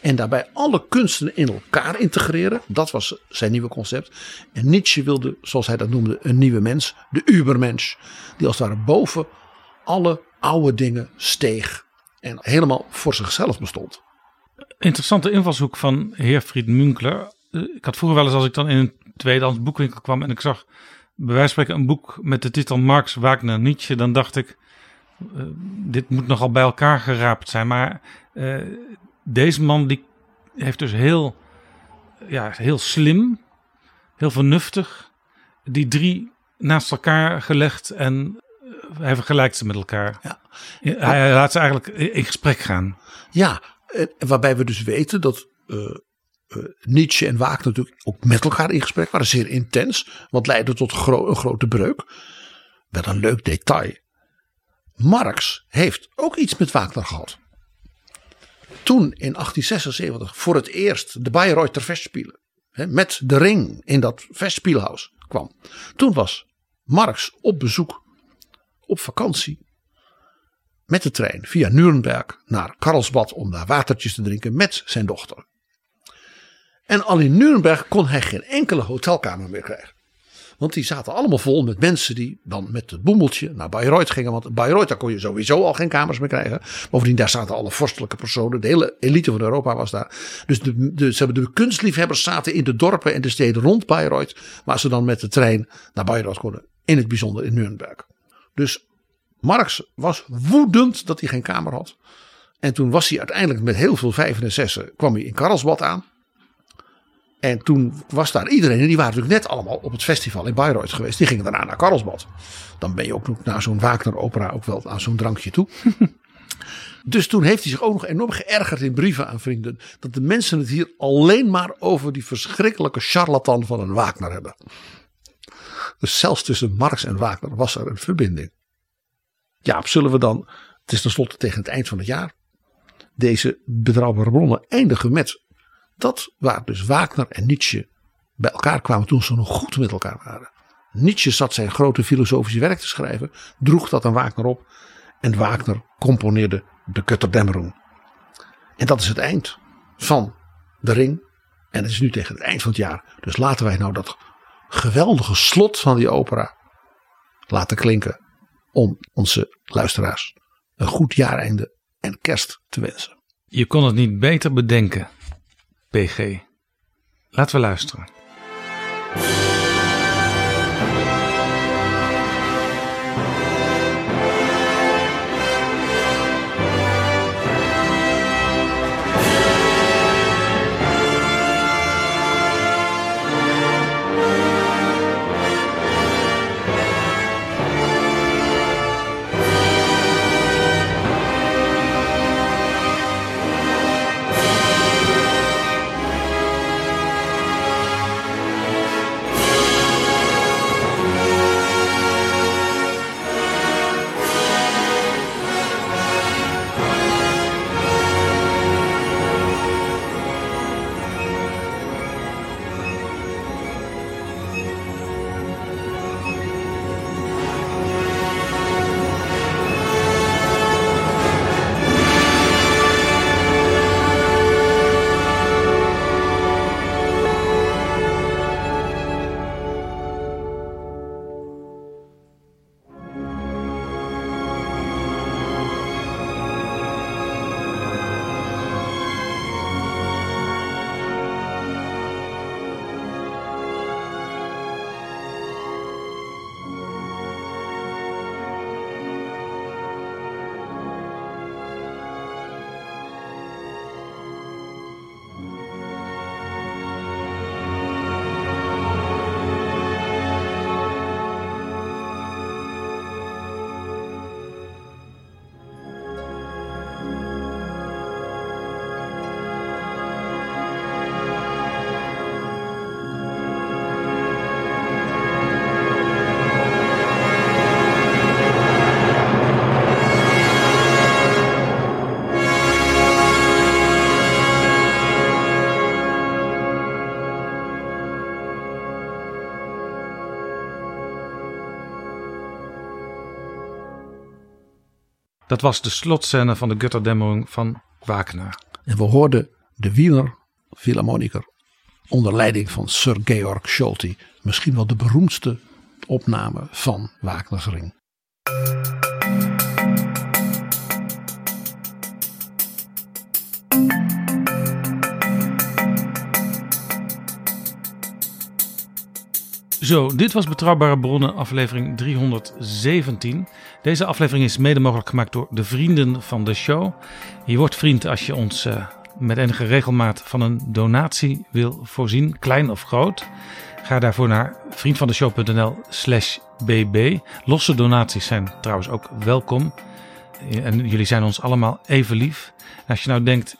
En daarbij alle kunsten in elkaar integreren. Dat was zijn nieuwe concept. En Nietzsche wilde, zoals hij dat noemde, een nieuwe mens. De Ubermensch. Die als het ware boven alle oude dingen steeg. En helemaal voor zichzelf bestond. Interessante invalshoek van heer Fried Munkler. Eh, Ik had vroeger wel eens als ik dan in een tweedehands boekwinkel kwam en ik zag bij wijze van spreken een boek met de titel Marx, Wagner, Nietzsche. Dan dacht ik, eh, dit moet nogal bij elkaar geraapt zijn. Maar eh, deze man die heeft dus heel, ja, heel slim, heel vernuftig die drie naast elkaar gelegd en hij vergelijkt ze met elkaar. Ja. Hij laat ze eigenlijk in gesprek gaan. Ja, waarbij we dus weten dat eh, eh, Nietzsche en Wagner natuurlijk ook met elkaar in gesprek waren. Zeer intens, wat leidde tot gro- een grote breuk. Wel een leuk detail. Marx heeft ook iets met Wagner gehad. Toen in 1876 voor het eerst de Bayreuther Festspielen hè, met de ring in dat Festspielhaus kwam. Toen was Marx op bezoek op vakantie met de trein via Nuremberg naar Karlsbad om daar watertjes te drinken met zijn dochter. En al in Nuremberg kon hij geen enkele hotelkamer meer krijgen. Want die zaten allemaal vol met mensen die dan met het boemeltje naar Bayreuth gingen. Want Bayreuth daar kon je sowieso al geen kamers meer krijgen. Bovendien daar zaten alle vorstelijke personen. De hele elite van Europa was daar. Dus de, de, ze hebben de kunstliefhebbers zaten in de dorpen en de steden rond Bayreuth. Waar ze dan met de trein naar Bayreuth konden. In het bijzonder in Nuremberg. Dus Marx was woedend dat hij geen kamer had. En toen was hij uiteindelijk met heel veel vijven en zessen kwam hij in Karlsbad aan. En toen was daar iedereen, en die waren natuurlijk net allemaal op het festival in Bayreuth geweest. Die gingen daarna naar Karlsbad. Dan ben je ook nog naar zo'n Wagner-opera ook wel aan zo'n drankje toe. dus toen heeft hij zich ook nog enorm geërgerd in brieven aan vrienden. Dat de mensen het hier alleen maar over die verschrikkelijke charlatan van een Wagner hebben. Dus zelfs tussen Marx en Wagner was er een verbinding. Ja, zullen we dan, het is tenslotte tegen het eind van het jaar, deze betrouwbare bronnen eindigen met dat waar dus Wagner en Nietzsche bij elkaar kwamen toen ze nog goed met elkaar waren. Nietzsche zat zijn grote filosofische werk te schrijven, droeg dat aan Wagner op en Wagner componeerde de Kutterdämmerung. En dat is het eind van de ring en het is nu tegen het eind van het jaar. Dus laten wij nou dat geweldige slot van die opera laten klinken om onze luisteraars een goed jaareinde en kerst te wensen. Je kon het niet beter bedenken, PG. Laten we luisteren. Dat was de slotscène van de Götterdämmerung van Wagner. En we hoorden de Wiener Philharmoniker onder leiding van Sir Georg Scholti. Misschien wel de beroemdste opname van Wagner's Ring. Zo, dit was Betrouwbare Bronnen, aflevering 317. Deze aflevering is mede mogelijk gemaakt door de vrienden van de show. Je wordt vriend als je ons uh, met enige regelmaat van een donatie wil voorzien, klein of groot. Ga daarvoor naar vriendvandeshow.nl slash bb. Losse donaties zijn trouwens ook welkom. En jullie zijn ons allemaal even lief. Als je nou denkt,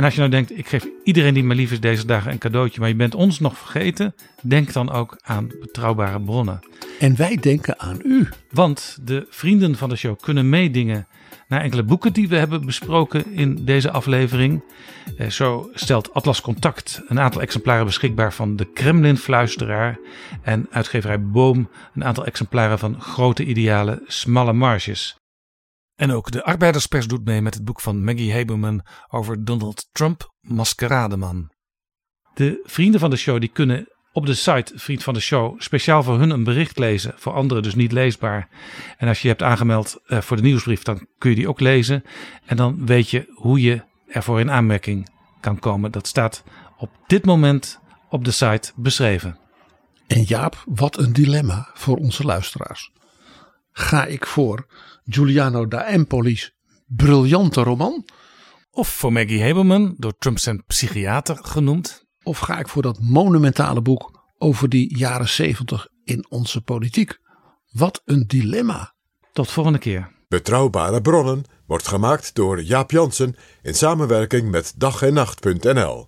en als je nou denkt, ik geef iedereen die me lief is deze dagen een cadeautje, maar je bent ons nog vergeten, denk dan ook aan betrouwbare bronnen. En wij denken aan u. Want de vrienden van de show kunnen meedingen naar enkele boeken die we hebben besproken in deze aflevering. Eh, zo stelt Atlas Contact een aantal exemplaren beschikbaar van De Kremlin-fluisteraar. En uitgeverij Boom een aantal exemplaren van Grote Idealen, Smalle Marges. En ook de arbeiderspers doet mee met het boek van Maggie Haberman over Donald Trump, Maskerademan. De vrienden van de show die kunnen op de site Vriend van de Show speciaal voor hun een bericht lezen, voor anderen dus niet leesbaar. En als je je hebt aangemeld uh, voor de nieuwsbrief, dan kun je die ook lezen. En dan weet je hoe je ervoor in aanmerking kan komen. Dat staat op dit moment op de site beschreven. En Jaap, wat een dilemma voor onze luisteraars. Ga ik voor Giuliano da Empoli's briljante roman? Of voor Maggie Haberman, door Trump zijn psychiater genoemd? Of ga ik voor dat monumentale boek over die jaren zeventig in onze politiek? Wat een dilemma. Tot volgende keer. Betrouwbare bronnen wordt gemaakt door Jaap Jansen in samenwerking met dag en nacht.nl.